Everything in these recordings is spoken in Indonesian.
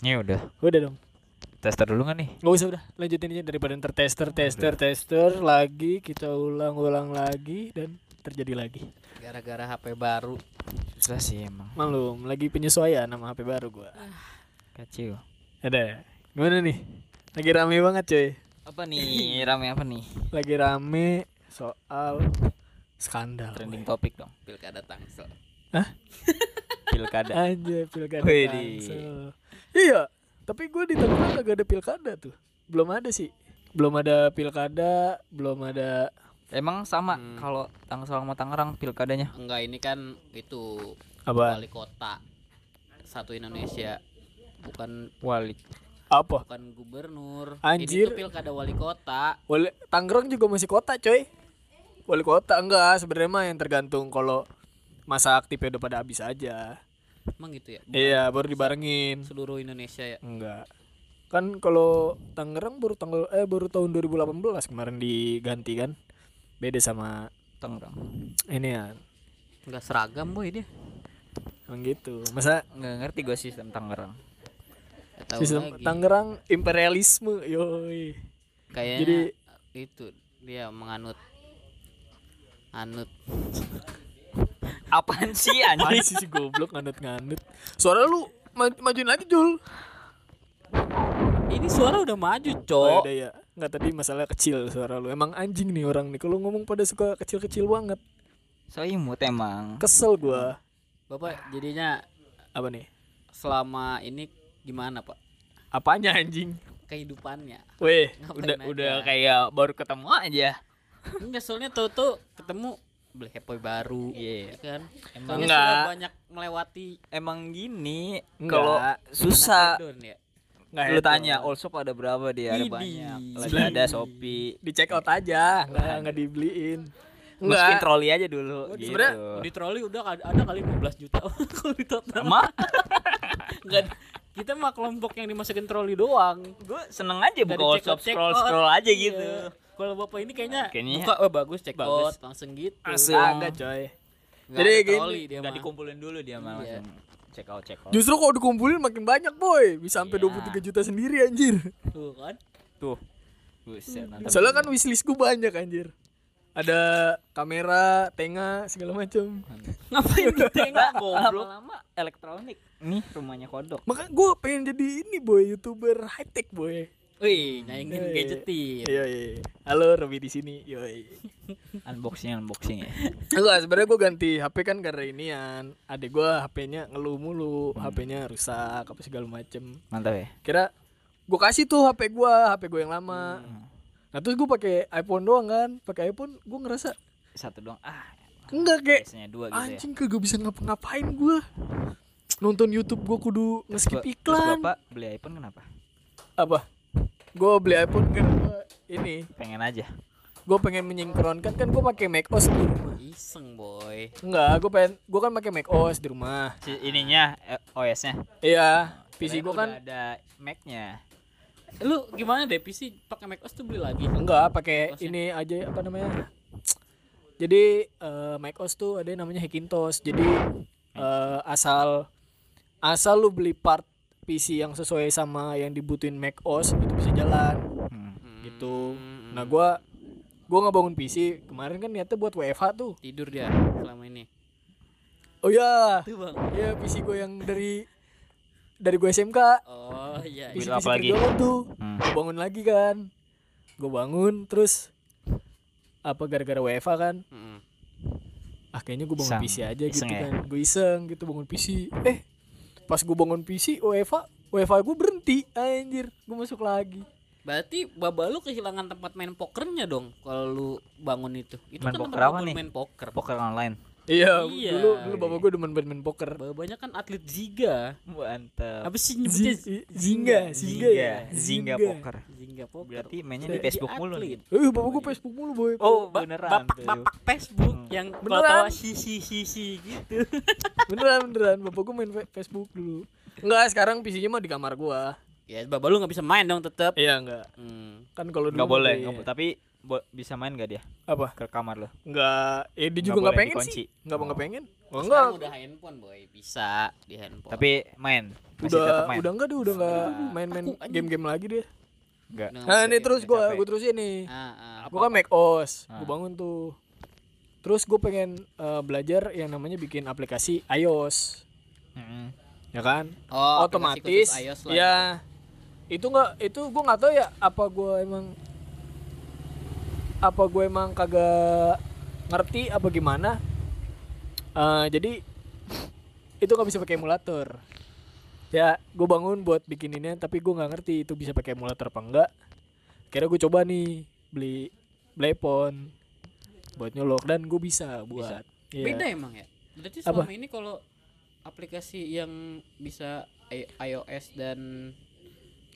Ini udah. Udah dong. Tester dulu kan nih? Gak usah udah lanjutin aja daripada ntar tester tester tester lagi kita ulang-ulang lagi dan terjadi lagi. Gara-gara HP baru. Susah sih emang. Malum lagi penyesuaian sama HP baru gua. Kacau. Ada. Gimana nih? Lagi rame banget coy. Apa nih? Rame apa nih? Lagi rame soal skandal. Trending topik dong. Pilkada Tangsel. Pilkada. Aja pilkada. Tangsel. Iya, tapi gue di Tangerang kagak ada pilkada tuh. Belum ada sih. Belum ada pilkada, belum ada Emang sama Hmm. kalau Tangsel sama Tangerang pilkadanya? Enggak, ini kan itu apa? wali kota satu Indonesia. Bukan Wali. Apa? bukan gubernur. Anjir. Ini tuh pilkada wali kota. Wali Tangerang juga masih kota, coy. Wali kota enggak, sebenarnya mah yang tergantung kalau masa aktifnya udah pada habis aja. Emang gitu ya? Bukan Iya, baru dibarengin. seluruh Indonesia ya. Enggak. Kan kalau Tangerang baru tanggal eh baru tahun 2018 kemarin diganti kan. Beda sama Tangerang. ini ya. Enggak seragam boy dia. Emang gitu. Masa Nggak ngerti gue sistem Tangerang. Tahu sistem lagi. Tangerang imperialisme, yoi. Kayaknya Jadi- itu dia menganut anut Apaan sih Apaan anjing? sih si goblok nganut-nganut. Suara lu ma- majuin lagi, Jul. ini suara udah maju Oh, cok udah ya. Enggak tadi masalah kecil suara lu. Emang anjing nih orang nih. Kalau ngomong pada suka kecil-kecil banget. So imut emang. Kesel gua. bapak jadinya Apa nih? selama ini gimana pak Apanya anjing? kehidupannya Weh, Ngapain Udah aja? udah kayak baru ketemu aja. enggak soalnya tuh tuh ketemu beli HP baru Iya. ya kan. Emang Enggak. sudah banyak melewati emang gini kalau susah. ya. Nggak lu tanya all shop ada berapa dia? Ada banyak. Lagi ada Shopee. Di check out aja, enggak enggak dibeliin. masukin Enggak. troli aja dulu Oh, gitu sebenarnya di troli udah ada, ada kali 15 juta. Kalau di total. Emang enggak kita mah kelompok yang dimasukin troli doang. Gue seneng aja Nggak buka check scroll scroll aja Iya. Kalau bapak ini kayaknya, Kayaknya buka oh bagus check bagus. out langsung gitu Langsung. Enggak, coy. Nggak Jadi gini, dia mah. dikumpulin dulu dia mah Iya. langsung check out check out Justru kalau dikumpulin makin banyak, boy. Bisa sampai Iya. 23 juta sendiri anjir. tuh kan tuh buset Soalnya kan wishlist gue banyak anjir. Ada kamera, tenga, segala macam. ngapain ditengok goblok lama-lama elektronik nih rumahnya kodok Maka gue pengen jadi ini boy, youtuber high tech boy. Wih nyaingin Yoi. gadgetin Iya iya. Halo Robi di sini. Yoi. unboxing unboxing ya Enggak, sebenarnya gue ganti HP kan karena inian. Adik gue HP-nya ngeluh mulu, HP-nya rusak apa segala macem. mantap ya Kira gue kasih tuh HP gue, HP gue yang lama. Nah terus gue pakai iPhone doang kan, pakai iPhone gue ngerasa satu doang ah enggak kayak biasanya dua gitu ya anjing kagak bisa ngapa-ngapain gue. Nonton YouTube gue kudu nge-skip Ba- terus iklan. bapak beli iPhone kenapa Apa? Gue beli iPhone gua ini pengen aja gue pengen menyingkronkan kan gue pakai macOS di rumah. iseng boy Enggak, gue pengen gue kan pakai macOS di rumah. si ininya eh, OS-nya Iya, PC Kirain gue kan ada Mac-nya lu gimana deh PC pakai macOS tuh beli lagi enggak pakai ini aja apa namanya? Jadi eh, macOS tuh ada yang namanya Hackintosh. Jadi eh, asal asal lu beli part PC yang sesuai sama yang dibutuhin macOS itu bisa jalan Hmm. gitu. Hmm, Nah, gua gua nggak bangun PC kemarin kan niatnya buat WFH tuh. tidur dia selama ini Oh ya, tuh bang ya PC gue yang dari dari gue SMK. oh iya PC, PC lagi. tuh. Hmm. Gue bangun lagi kan. Gue bangun terus apa gara-gara WFH kan. Mm-mm. Ah kayaknya gue bangun Iseng. PC aja gitu Iseng ya? kan. Gue iseng gitu bangun PC. Eh, pas gue bangun PC WFH, WFH gue berhenti. Anjir, gue masuk lagi. Berarti baba lu kehilangan tempat main pokernya dong kalau lu bangun itu. Itu Main kan poker tempat apa nih? main poker. poker online Iya, Iya. dulu dulu bapak gue demen banget main poker. Babanya kan atlet Ziga. mantap Apa sih nyebutnya? Zi- Zingga, Zingga ya. Zingga. poker Zingga poker. berarti mainnya di Facebook mulu Eh, bapak gue Facebook mulu boy. oh beneran bapak, bapak Facebook yang kalau Beneran. tahu si si si si gitu. beneran beneran bapak gue main Facebook dulu. Enggak, sekarang PC-nya mah di kamar gua. ya baba lu nggak bisa main dong tetap. Iya enggak. Hmm. Kan kalau dulu nggak boleh tapi bo- bisa main gak dia Apa? ke kamar lo? Enggak, eh dia juga nggak pengen dikunci. sih. Enggak Oh. nggak pengen. Oh, Sekarang enggak. udah handphone boy, bisa di handphone. Tapi main. Masih tetap Udah main. udah enggak dia udah enggak main-main game-game lagi dia. Enggak. Nah, Nah, ini terus capek. gua terusin nih. Ah, ah. Gua kan make OS, Ah. gua bangun tuh. Terus gue pengen eh, belajar yang namanya bikin aplikasi iOS, Mm-mm. ya kan? Oh, Otomatis, khusus iOS lah ya. Itu nggak, itu gue nggak tahu ya apa gue emang apa gue emang kagak ngerti apa gimana. Eh, jadi itu nggak bisa pakai emulator. Ya, gue bangun buat bikin ini, tapi gue nggak ngerti itu bisa pakai emulator apa enggak. Kira gue coba nih beli iPhone buat nyolok dan gue bisa buat. Iya. Beda emang ya. Berarti Apa? selama ini kalau aplikasi yang bisa iOS dan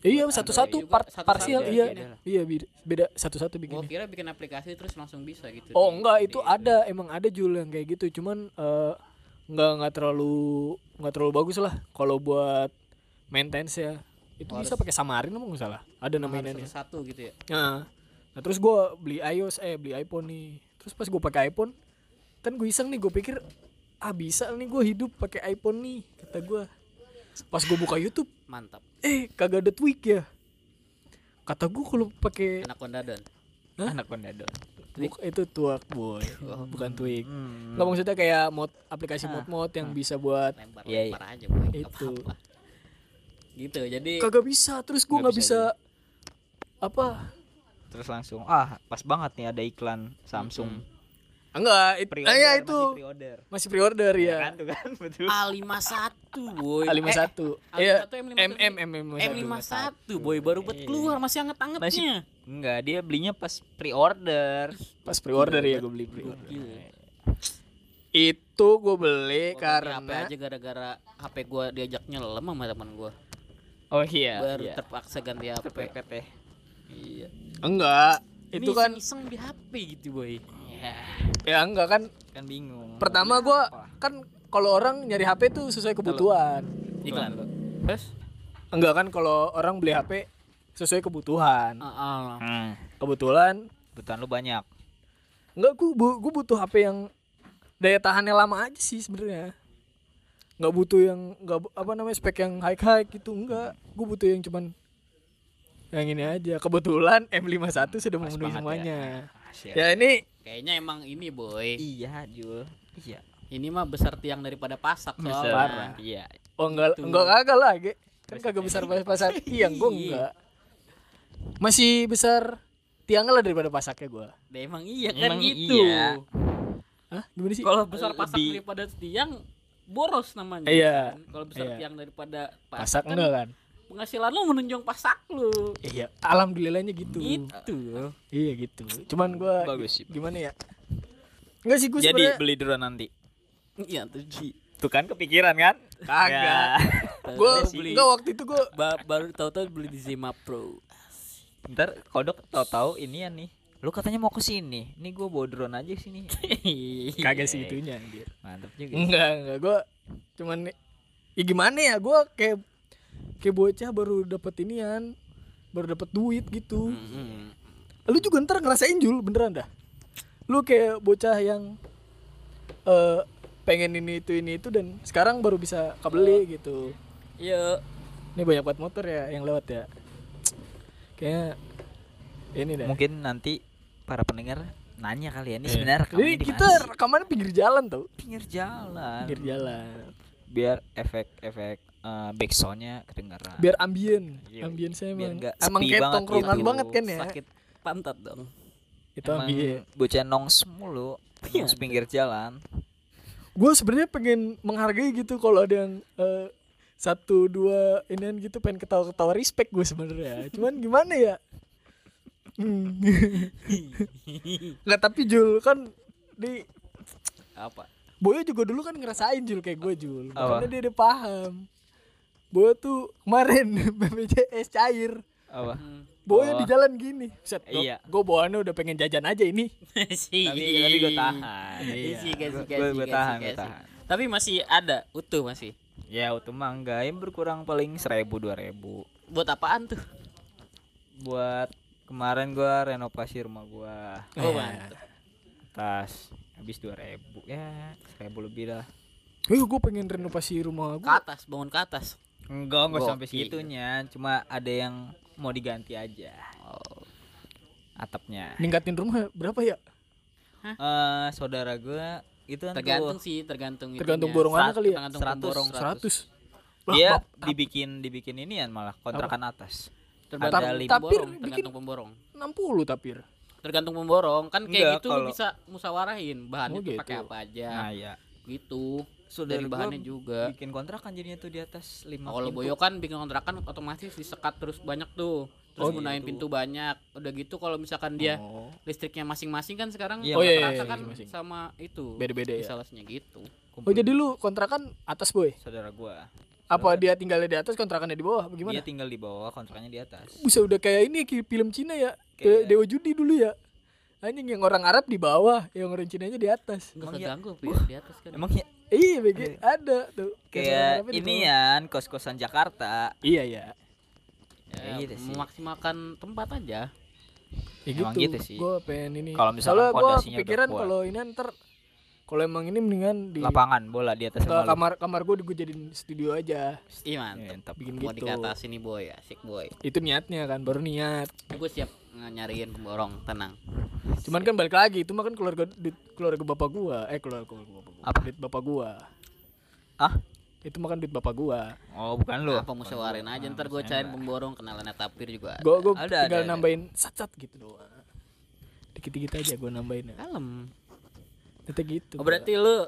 Iya satu-satu part parsial iya. beda lah. iya beda, satu-satu gua bikinnya. kira bikin aplikasi terus langsung bisa gitu. Oh enggak itu ada emang ada Jul yang kayak gitu. Cuman eh, enggak enggak terlalu enggak terlalu bagus lah kalau buat maintenance ya. Itu Oh, bisa harus- pakai Samarin emang nggak salah? Ada namanya harus satu gitu ya. Nah, nah terus gua beli iOS eh beli iPhone nih. Terus pas gue pakai iPhone kan gue iseng nih gue pikir ah bisa nih gue hidup pakai iPhone nih kata gua pas gue buka YouTube Mantap. eh kagak ada tweak ya kata gue kalau pakai Anak Kondadon. Hah? Anak kondado. Buk- itu tuak boy Oh. bukan tweak Hmm. nggak maksudnya kayak mod aplikasi Ah. mod-mod yang bisa buat Lempar Iya, lempar aja boy. Itu. Gitu. Jadi kagak bisa terus gua Nggak bisa bisa, apa Terus langsung ah pas banget nih ada iklan Samsung. Enggak it, Pre-order, ah, ya masih itu pre-order. masih pre-order Ya ya kan tuh kan betul. A51 boy. A51 Eh, iya A51 M51. MM MM M51 boy baru buat keluar masih anget-angetnya. Enggak, dia belinya pas pre-order. pas pre-order ya gue beli pre-order itu gue beli ganti HP karena aja gara-gara HP gua diajak nyelam sama teman gua. Oh iya. Baru iya. terpaksa ganti HP. PPT. Iya. enggak itu kan iseng di HP gitu boy. Ya, ya enggak kan kan bingung. pertama gua kan kalau orang nyari HP tuh sesuai kebutuhan Iklan. Terus? enggak kan kalau orang beli HP sesuai kebutuhan Ah, ah. Hmm. kebetulan Kebutuhan lu banyak. Enggak, gue bu, gua butuh HP yang daya tahannya lama aja sih sebenarnya. Nggak butuh yang nggak bu- apa namanya spek yang high high gitu enggak. Gue butuh yang cuman yang ini aja. Kebetulan M51 sudah memenuhi banget semuanya. Siap. Ya. ini Kayaknya emang ini boy. Iya, Jul. Iya. Ini mah besar tiang daripada pasak soalnya. Iya. oh enggak Gitu. enggak kagak lah, Ge. Kan kagak besar pasar tiang gue enggak. Masih besar tiangnya lah daripada pasaknya gue. Nah, emang iya kan Emang gitu. iya. Hah? Gimana sih? Kalau besar pasak Lebih- daripada tiang boros namanya. Iya. Kalau besar Iya. tiang daripada Pasak pasak, kan enggak kan? Penghasilan lu menunjang pasak lu. Iya, alhamdulillahnya gitu. Gitu. Iya gitu. Cuman gua Bagus sih. gimana ya? Enggak sih gua Jadi sebenarnya beli dulu nanti. Iya tuh Ji. Tuh kan kepikiran kan? Kagak. Gua tahu beli enggak waktu itu gua ba- baru tahu-tahu beli di Zima Pro. Ntar kodok tahu-tahu ini ya nih. Lu katanya mau ke sini. Nih gua bawa drone aja sini. kagak sih itunya anjir. Mantap juga. Enggak, enggak gua cuman ya gimana ya gua kayak kayak bocah baru dapat inian baru dapat duit gitu. Mm-mm. Lu juga ntar ngerasain Jul beneran dah. Lu kayak bocah yang eh pengen ini itu ini itu dan sekarang baru bisa kebeli gitu. Iya. Ini banyak banget motor ya yang lewat ya. Kayaknya ini deh. Mungkin nanti para pendengar nanya kali ya ini Iya. sebenarnya rekamannya kita rekamannya pinggir jalan tau. pinggir jalan. Pinggir jalan. Biar efek-efek uh, backsoundnya kedengaran. Biar ambien. Iya. Ambien saya Biar emang. nggak Emang kayak banget tongkrongan gitu. banget kan ya. Sakit pantat dong. Itu Emang ambien. bocah nongs mulu. Iya. Nongs pinggir jalan. Gue sebenarnya pengen menghargai gitu kalau ada yang eh, satu dua inian gitu pengen ketawa-ketawa respect gue sebenarnya. Cuman gimana ya? Hmm. Nggak tapi Jul kan di Apa? Boyo juga dulu kan ngerasain Jul kayak gue Jul. Makanya dia udah paham. Boyo tuh kemarin BPJS cair. Apa? Hmm. Boyo Oh. di jalan gini. Set, Iya. Gue bawaannya udah pengen jajan aja ini. sih. Tapi tapi gue tahan. Iya. Gue gue tahan, gue kasih. tahan. Tapi masih ada utuh masih. Ya utuh mah enggak, ya berkurang paling seribu dua ribu Buat apaan tuh? buat Kemarin gua renovasi rumah gua Oh, Eh. mantap. atas habis 2000 ya 1000 lebih lah. Eh, gue pengen renovasi rumah Ke gue. atas, bangun ke atas. Enggak, enggak sampai segitunya, cuma ada yang mau diganti aja Oh. atapnya. Ningkatin rumah berapa ya? Eh saudara gua itu kan Tergantung tuh, sih, tergantung Tergantung borongannya kali ya? Tergantung 100, pemborong 100. dia dibikin dibikin inian malah kontrakan atas. Tergantung Ada lima. Tapir pemborong, bikin- tergantung pemborong. 60 tapir. Tergantung pemborong. Kan kayak Enggak, gitu lu kalau- bisa musawarahin bahannya Oh, pakai gitu. apa aja. Nah, ya. Gitu. Saudara Dari bahannya juga. bikin kontrakan jadinya tuh di atas 5 Nah, kalau Boyo kan bikin kontrakan otomatis disekat terus banyak tuh. Terus Oh, gunain gitu. pintu banyak. Udah gitu kalau misalkan dia Oh. listriknya masing-masing kan sekarang Iya, Oh, iya, iya, kan masing-masing. sama itu. Beda-beda ya. Gitu. Oh jadi lu kontrakan atas boy? saudara gua. Apa dia tinggalnya di atas kontrakannya di bawah? Bagaimana? Dia tinggal di bawah, kontrakannya di atas. Bisa udah kayak ini kayak film Cina ya. Kayak- Kayak Dewa Judi dulu ya. Anjing yang orang Arab di bawah, yang orang Cinanya di atas. Enggak Emang ya- keganggu apa ya di atas kan. Emang ya Iya, begi ada tuh. Kayak di ini ya kos-kosan Jakarta. Iya ya. Ya, Kayak gitu sih. memaksimalkan tempat aja. Ya Emang gitu. gitu sih. Gue pengen ini. Kalau misalkan Soalnya gue kuat. kalau ini ntar kalau emang ini mendingan di Lapangan bola di atas kamar kamar gue gue jadiin studio aja. Iya mantap. Mantap. Bikin Mau gitu. dikata sini boy, asik boy. Itu niatnya kan, baru niat. Gue siap nyariin pemborong, tenang. Cuman kan balik lagi, itu mah kan keluarga duit keluarga bapak gua. Eh keluarga, keluarga bapak gua. Apa? Duit bapak gua. Ah? Itu mah kan duit bapak gua. Oh, bukan lu. Apa musyawarin aja ntar gue cariin pemborong kenalannya tapir juga. ada. Gua gua Ada, tinggal ada, ada. nambahin sat-sat gitu doang. Dikit-dikit aja gua nambahin. Kalem. Tetep gitu. Oh, berarti lu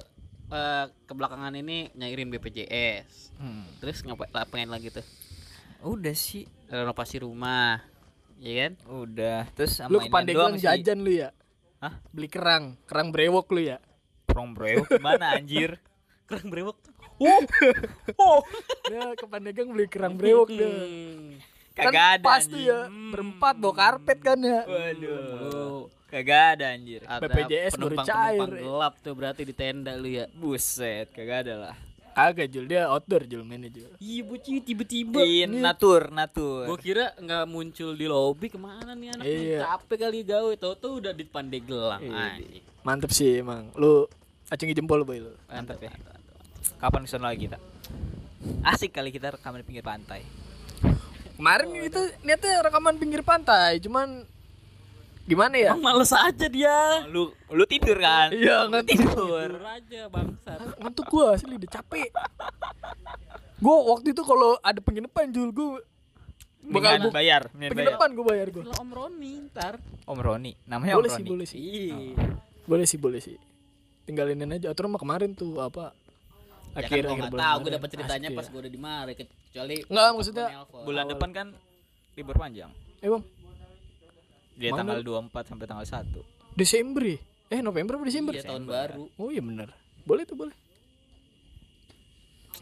eh, kebelakangan ini nyairin BPJS. Hmm. Terus ngapain ngapain lagi tuh? Udah sih. Renovasi rumah. Iya kan? Udah. Terus sama lu ke Pandeglang jajan lu ya? Hah? Beli kerang, kerang brewok lu ya? Prong bro. Gimana anjir? Kerang brewok. Ya ke Pandeglang beli kerang brewok deh. Hmm. Kan Kagak ada pas tuh anjing. ya, berempat bawa karpet kan ya. Waduh. Kagak ada anjir. Ada BPJS baru penumpang-penumpang cair. gelap tuh berarti di tenda lu ya. Buset, kagak ada lah. Agak Jul, dia outdoor Jul mainnya Jul. Iya bocil tiba-tiba. In natur, natur. Gue kira nggak muncul di lobby ke mana nih anak Iya. capek kali gawe tau tuh udah di Pandeglang Iya. Mantep sih emang. Lu acungi jempol boy lu. Mantap ya. Kapan ke sana lagi kita? Asik kali kita rekaman di pinggir pantai. Kemarin itu niatnya rekaman pinggir pantai, cuman gimana ya? Emang males aja dia. Lu lu tidur kan? Iya, nggak tidur. Tidur aja bangsat. Ngantuk gua asli udah capek. Gua waktu itu kalau ada penginapan Jul gua bakal bu- bayar, penginapan gua bayar gua. Om Roni ntar. Om Roni, namanya Boleh Om sih, Roni. boleh sih. Iya. Boleh sih, boleh sih. Tinggalinin aja. Aturan mah kemarin tuh apa? Ya kan Akhir gua akhir bulan tahu gue dapet ceritanya pas ya. gue udah di Mare kecuali Nggak, pas maksudnya gua. Bulan Awal. depan kan libur panjang. Emang Dia Mana? tanggal 24 sampai tanggal 1. Desember ya? Eh November apa Desember? Iya tahun Desember. baru. Oh iya bener. Boleh tuh boleh.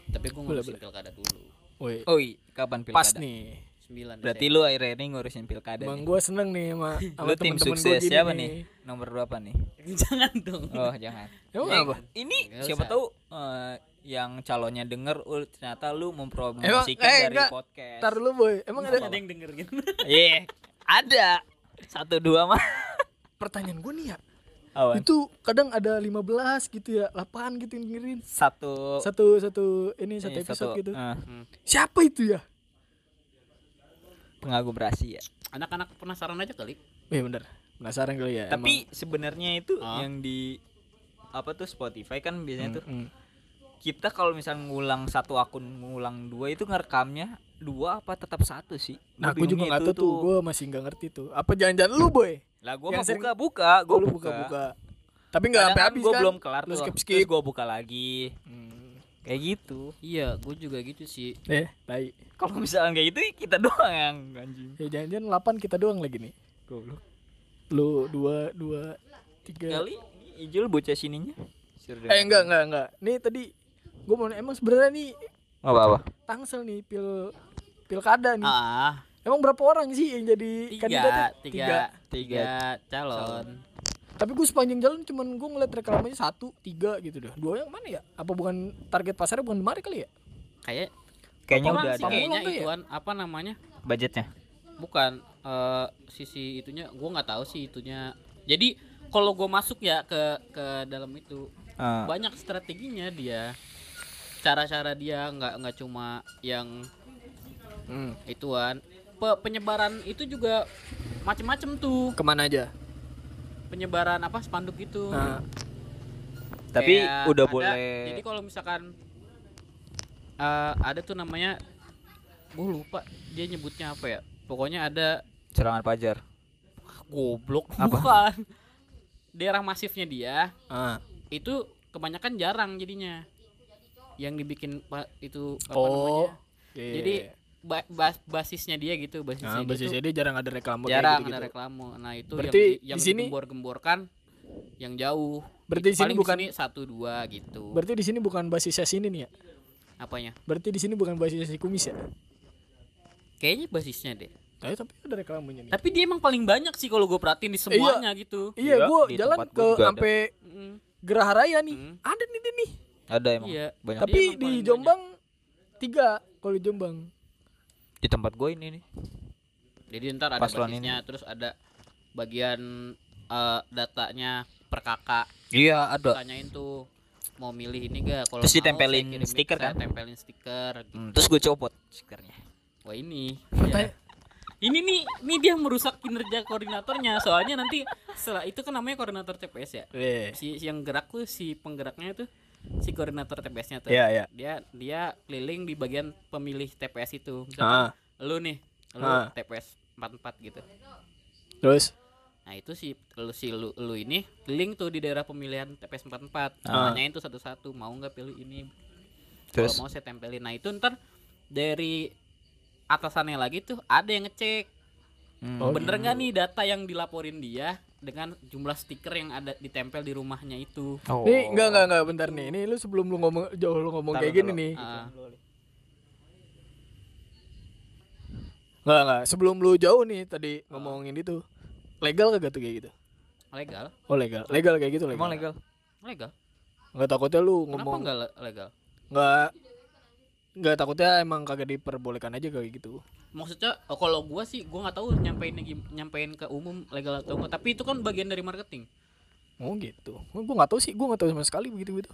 Tapi gue ngurusin boleh. pilkada dulu. Woi. Oh, iya. kapan pilkada? Pas nih. 9 Berarti lu akhirnya ini ngurusin pilkada. Bang gue seneng nih sama, sama Lu tim sukses siapa nih? Nomor berapa nih? Jangan dong. Oh, jangan. Emang Eh, apa? Ini Nggak siapa usah. tahu eh, yang calonnya denger oh, ternyata lu Emang, mempromosikan eh, dari enggak. podcast. Ntar dulu boy. Emang ada Ada yang denger gitu. Iya, ada. Satu dua mah. pertanyaan gue nih ya. Awan. Itu kadang ada 15 gitu ya, 8 gitu yang dengerin. Satu Satu satu ini satu ini, episode gitu. eh, Siapa itu ya? pengagum rahasia. Anak-anak penasaran aja kali. Eh bener. Penasaran kali ya. Tapi sebenarnya itu Ah. yang di apa tuh Spotify kan biasanya tuh emang. Kita kalau misalnya ngulang satu akun ngulang dua itu ngerekamnya dua apa tetap satu sih Nah, Gua gue juga nggak tahu tuh. Gue masih nggak ngerti tuh. Apa jangan-jangan lu boy? lah gue mau sering- buka buka gue lu buka buka-buka. Tapi nggak sampai habis gue kan? belum kelar Lu tuh skip terus skip. gue buka lagi Hmm. kayak gitu Iya, gue juga gitu sih. Eh, baik. kalau misalnya kayak gitu kita doang yang anjing Ya jangan-jangan 8 kita doang lagi nih. goblok Lu dua dua tiga. kali Ijul bocah sininya Eh enggak enggak enggak. Nih tadi gue mau emang sebenarnya nih apa apa Tangsel nih pil pilkada nih. Ah, Emang berapa orang sih yang jadi tiga, kandidatnya? tiga, tiga, Tiga. calon. Tapi gue sepanjang jalan cuman gue ngeliat reklamannya satu, tiga gitu dah. Dua yang mana ya? Apa bukan target pasarnya bukan di Mari kali ya? Kayak kayaknya udah sih ada kayaknya ya? ituan apa namanya? budgetnya Bukan eh, sisi itunya gua nggak tahu sih itunya jadi kalau gue masuk ya ke ke dalam itu Ah. banyak strateginya dia cara-cara dia nggak nggak cuma yang Hmm. ituan. Pe- penyebaran itu juga macem-macem tuh. Ke mana aja? penyebaran apa spanduk itu. Nah, Tapi Kayak udah ada- boleh jadi kalau misalkan eh, ada tuh namanya gue lupa dia nyebutnya apa ya. Pokoknya ada serangan pajar. goblok. Bukan. Daerah masifnya dia ah. itu kebanyakan jarang jadinya yang dibikin pak itu apa Oh. namanya iya, jadi iya. ba- bas- basisnya dia gitu basisnya Nah, dia basisnya tuh dia jarang ada reklame jarang ada reklame nah itu Berarti yang, di- yang di sini- digembor-gemborkan yang jauh Berarti di sini paling bukan di sini satu dua gitu Berarti di sini bukan basisnya sini nih ya. apanya Berarti di sini bukan basisnya si kumis ya. kayaknya basisnya deh Tapi tapi ada reklamenya nih. tapi dia emang paling banyak sih kalau gue perhatiin di semuanya gitu Iya, Iya, gua di jalan ke sampai Mm, Geraha Raya nih. Hmm. Ada nih dia nih. Ada emang. iya Banyak. Tapi emang di Jombang tiga kalau di Jombang. Di tempat gue ini nih. jadi ntar ada Paslon basisnya terus ada bagian eh, datanya per kakak Iya, ada. tanyain tuh mau milih ini gak kalau Terus mau, ditempelin kirim- stiker kan? tempelin stiker gitu. Hmm, terus gue copot stikernya. wah ini ya. ini nih ini dia merusak kinerja koordinatornya soalnya nanti setelah itu kan namanya koordinator TPS ya Eh. si, si yang gerak tuh si penggeraknya tuh si koordinator TPS-nya tuh. Iya, iya. dia dia keliling di bagian pemilih TPS itu. Ah. misalkan lu nih lu Ah. TPS 44 gitu. Terus? Nah itu si lu si lu, lu ini keliling tuh di daerah pemilihan TPS 44 Ah. Nanyain tuh satu-satu mau nggak pilih ini. Terus? Kalau mau saya tempelin. Nah itu ntar dari atasannya lagi tuh ada yang ngecek. Hmm. Oh, Bener nggak nih data yang dilaporin dia Dengan jumlah stiker yang ada ditempel di rumahnya itu Oh. nih enggak enggak enggak bentar nih. Ini lu sebelum lu ngomong jauh lu ngomong Taruh, kayak gini nih. Ah, Enggak enggak, sebelum lu jauh nih tadi ngomongin itu. Legal kagak tuh kayak gitu? Legal Oh legal. Legal kayak gitu legal. Emang legal? Legal Enggak takutnya lu Kenapa ngomong nggak le- legal? enggak enggak takutnya emang kagak diperbolehkan aja kayak gitu. Maksudnya oh, kalau gua sih gua nggak tahu nyampeinnya gim- nyampein ke umum legal atau enggak Tapi itu kan bagian dari marketing Oh gitu. Gua gua enggak tahu sih, gua enggak tahu sama sekali begitu gitu.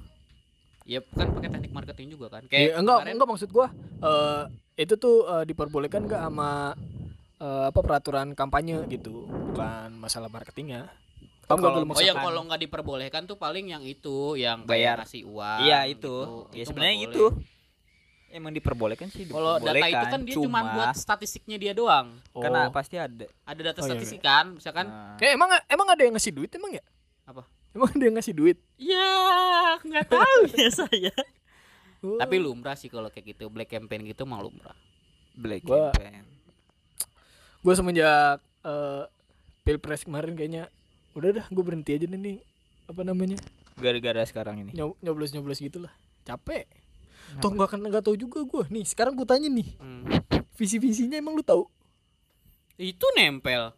Ya kan pakai teknik marketing juga kan Eh, enggak, kemarin- enggak maksud gua eh itu tuh eh, diperbolehkan enggak sama eh, apa peraturan kampanye gitu, bukan masalah marketingnya. Paham enggak Kalau- Oh yang kalau nggak diperbolehkan tuh paling yang itu yang Bayar. kayak ngasih uang. Iya itu. gitu. Ya Itu sebenarnya nggak gitu. Emang diperbolehkan sih Kalau data itu kan dia cuma buat statistiknya dia doang. karena Oh. pasti ada. Ada data Oh, iya, statistik kan, misalkan Nah, Eh, emang emang ada yang ngasih duit emang ya? apa? Emang ada yang ngasih duit? Ya nggak tahu ya saya. Oh. Tapi lumrah sih kalau kayak gitu black campaign gitu mah lumrah. black Gua- campaign. gue semenjak eh, pilpres kemarin kayaknya udah dah gue berhenti aja nih, nih apa namanya Gara-gara sekarang ini. nyob nyoblos nyoblos gitulah capek toh nggak kan nggak tahu juga gue nih sekarang gue tanya nih Hmm. visi visinya emang lu tahu Itu nempel.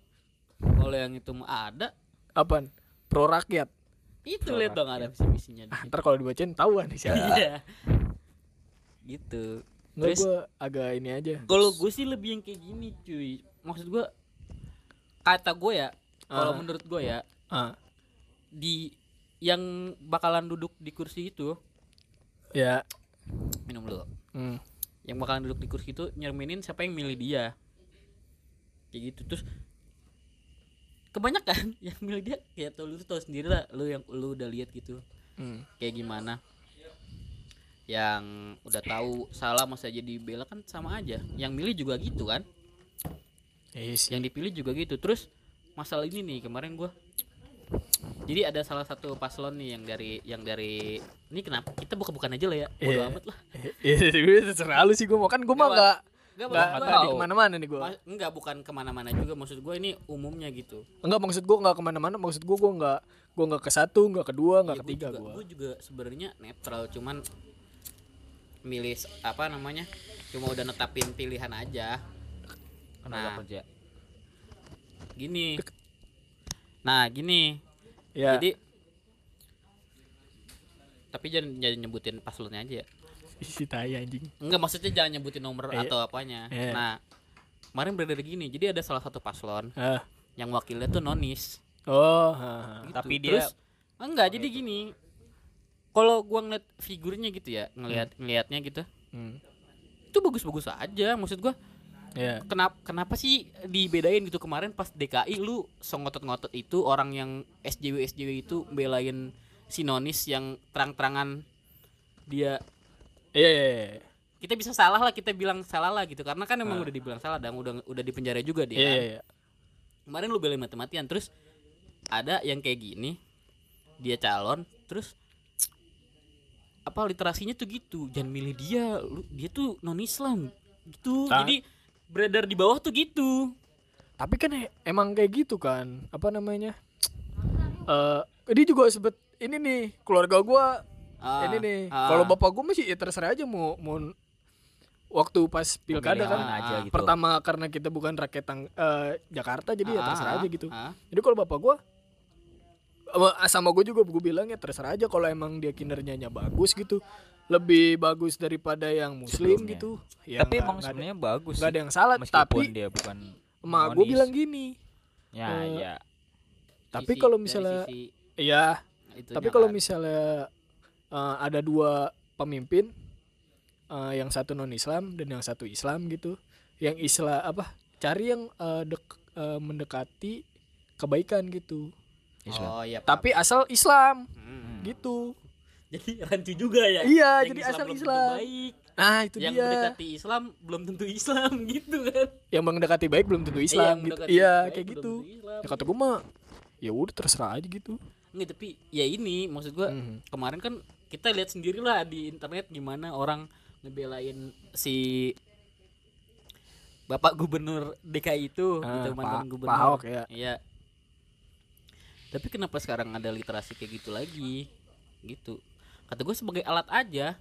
Kalau yang itu mah ada. apaan pro rakyat Itu lihat dong ada visi misinya. ah, ntar kalau dibacain tahuan nih siapa Iya. gitu. nggak Terus- gue agak ini aja Kalau gue sih lebih yang kayak gini cuy. Maksud gue kata gue ya, kalau Ah. menurut gue ya ah di yang bakalan duduk di kursi itu ya minum dulu. hmm. Yang bakalan duduk di kursi itu nyerminin siapa yang milih dia. Kayak gitu terus kebanyakan yang milih dia kayak tau lu tau sendiri lah lu yang lu udah lihat gitu Hmm. kayak gimana yang udah tahu salah masa jadi bela kan sama aja yang milih juga gitu kan Yes. yang dipilih juga gitu terus masalah ini nih kemarin gua jadi ada salah satu paslon nih yang dari yang dari ini kenapa? Kita buka-bukan aja lah ya bodo Iya. amat lah. Iya, gue terserah lu sih gue mau kan gue mah Nggak, nggak Enggak, nggak maksud nggak gua, di ke mana-mana nih gue. Mas- enggak bukan ke mana-mana juga maksud gue ini umumnya gitu. Enggak maksud gue nggak ke mana-mana maksud gue gue nggak gue nggak ke satu nggak kedua nggak Ya, gua ketiga juga, gue gua juga sebenarnya netral cuman milih apa namanya cuma udah netapin pilihan aja. Kenapa Nah. kerja? gini. Nah gini ya jadi tapi jangan jangan nyebutin paslonnya aja ya isi tai anjing enggak maksudnya jangan nyebutin nomor Iya. atau apanya Iya. nah kemarin beredar gini jadi ada salah satu paslon Ah. yang wakilnya tuh nonis Oh, ha, ha. gitu. Tapi dia- Terus, enggak jadi gini kalau gua ngeliat figurnya gitu ya ngelihat ngelihatnya gitu Hmm. itu bagus-bagus aja maksud gua Ya. kenapa kenapa sih dibedain gitu kemarin pas DKI lu sengotot-ngotot itu orang yang SJW SJW itu belain si nonis yang terang-terangan dia Iya, iya, iya. kita bisa salah lah kita bilang salah lah gitu karena kan emang udah dibilang salah dan udah udah di penjara juga dia Iya, kan. iya, iya. kemarin lu belain mati-matian terus ada yang kayak gini dia calon terus apa literasinya tuh gitu jangan milih dia lu, dia tuh non Islam gitu Ah. jadi beredar di bawah tuh gitu Tapi kan emang kayak gitu kan. Apa namanya? Eh, dia juga sebet ini nih keluarga gua Ah, ini nih. ah. Kalau bapak gua masih ya terserah aja mau mau waktu pas pilkada kan. Aja gitu. Pertama karena kita bukan rakyat tang- eh, Jakarta jadi ya Ah, terserah ah, aja gitu. ah. Jadi kalau bapak gua sama, sama gue juga gue bilang ya terserah aja kalau emang dia kinerjanya bagus gitu lebih bagus daripada yang muslim Sebelumnya. gitu ya Tapi nggak- emang ada- sebenarnya bagus. nggak sih. ada yang salah tapi dia bukan emak gue bilang gini ya eh, ya tapi Sisi- kalau misalnya sisi iya itunya tapi kalau kan. misalnya eh, ada dua pemimpin eh, yang satu non Islam dan yang satu Islam gitu yang Islam apa cari yang eh, dek- eh, mendekati kebaikan gitu Islam. oh iya tapi asal Islam Hmm. gitu jadi rancu juga ya Iya, Yang jadi Islam asal Islam. baik nah itu yang dia mendekati Islam belum tentu Islam gitu kan yang mendekati baik belum tentu Islam yang gitu iya baik kayak gitu ya kata gue mah ya udah terserah aja gitu Nggak, tapi ya ini maksud gua Mhm. kemarin kan kita lihat sendiri lah di internet gimana orang ngebelain si Bapak Gubernur DKI itu Ah, gitu mantan Pak- gubernur. Pak Ahok ya. Iya. Tapi kenapa sekarang ada literasi kayak gitu lagi? Gitu. Kata gue sebagai alat aja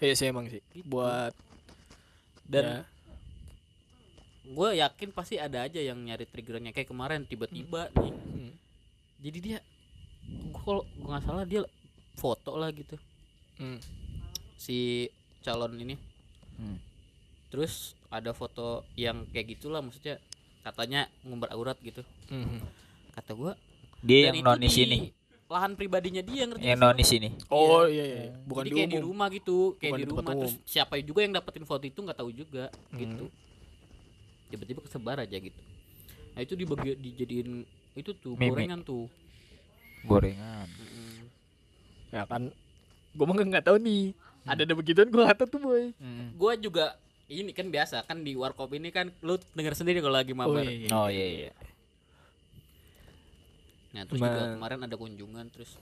iya sih emang sih Gitu. buat dan ya, gue yakin pasti ada aja yang nyari triggernya kayak kemarin tiba-tiba nih. Hmm. Jadi dia gue kalau gue nggak salah dia foto lah gitu hmm. si calon ini Hmm. terus ada foto yang kayak gitulah maksudnya katanya ngumbar aurat gitu Mhm. kata gua Dia yang nonis di ini. Lahan pribadinya dia ngerti Yang nggak sih? nonis ini. oh iya iya iya. bukan Jadi di kayak di rumah gitu kayak Bukan di di rumah terus umum. siapa juga yang dapetin foto itu nggak tahu juga Hmm. gitu tiba-tiba kesebar aja gitu nah itu dibagi dijadiin itu tuh Meme. gorengan tuh Gorengan. Mm-mm. ya kan gue mah nggak tahu nih ada ada begituan gue nggak tahu tuh boy Hmm. gua juga ini kan biasa kan di warkop ini kan lu denger sendiri kalau lagi mabar iya, Oh iya iya. Nah terus juga kemarin ada kunjungan terus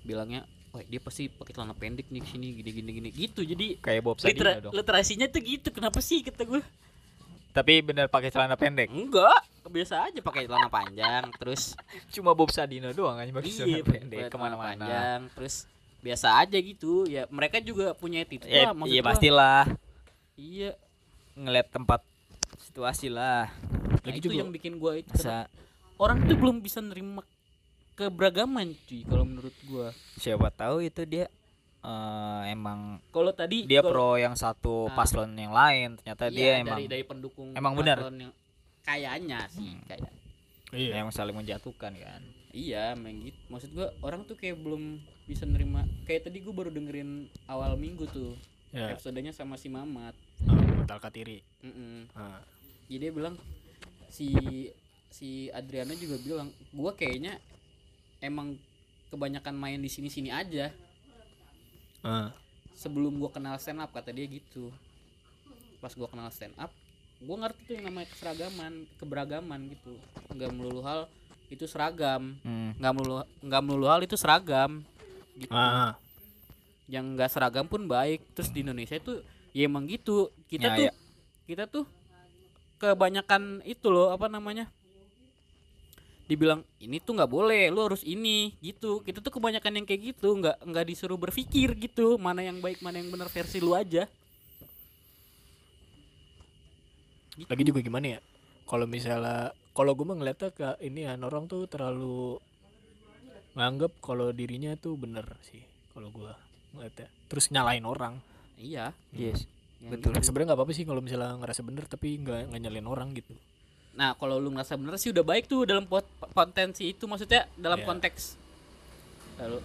bilangnya, wah dia pasti pakai celana pendek nih sini gini gini gini gitu. Jadi Kayak Bob litera- Sadino dong. literasinya tuh gitu. Kenapa sih kata gue? Tapi bener pakai celana pendek. Enggak, biasa aja pakai celana panjang terus Cuma Bob Sadino doang aja pakai celana iya pendek ke mana-mana. panjang terus biasa aja gitu. Ya mereka juga punya attitude Ya, lah maksud iya gua. pastilah Iya. ngeliat tempat situasi lah. Nah, Lagi itu juga- yang bikin gue itu orang tuh belum bisa nerima keberagaman cuy kalau menurut gua. siapa tahu itu dia eh, emang Kalau tadi dia kalau- pro yang satu Nah. paslon yang lain ternyata Iya, dia dari, emang dari pendukung emang benar. yang kayaknya sih kayak iya yang saling menjatuhkan kan iya emang gitu maksud gua orang tuh kayak belum bisa nerima kayak tadi gua baru dengerin awal minggu tuh ya episodenya sama si Mamat mental katiri Mm-mm. Ah. jadi dia bilang si si Adriana juga bilang gua kayaknya emang kebanyakan main di sini sini aja Ah. sebelum gua kenal stand up kata dia gitu pas gua kenal stand up gua ngerti tuh yang namanya keseragaman keberagaman gitu nggak melulu hal itu seragam Hmm. nggak melulu nggak melulu hal itu seragam gitu Ah. yang nggak seragam pun baik terus di Indonesia itu ya emang gitu kita Ya, tuh ya. kita tuh kebanyakan itu loh apa namanya dibilang ini tuh nggak boleh lu harus ini gitu. Kita tuh kebanyakan yang kayak gitu nggak nggak disuruh berpikir gitu mana yang baik mana yang benar versi lu aja. Lagi juga gimana ya? Kalau misalnya kalau gue ngeliatnya ke ini ya orang tuh terlalu nganggep kalau dirinya tuh bener sih kalau gue ngeliatnya. Terus nyalain orang. Iya yes. Yang Betul. gitu. sebenarnya nggak apa-apa sih kalau misalnya ngerasa bener tapi nggak nyalain orang gitu Nah, kalau lu ngerasa bener sih udah baik tuh dalam pot- potensi itu maksudnya dalam Iya. konteks lalu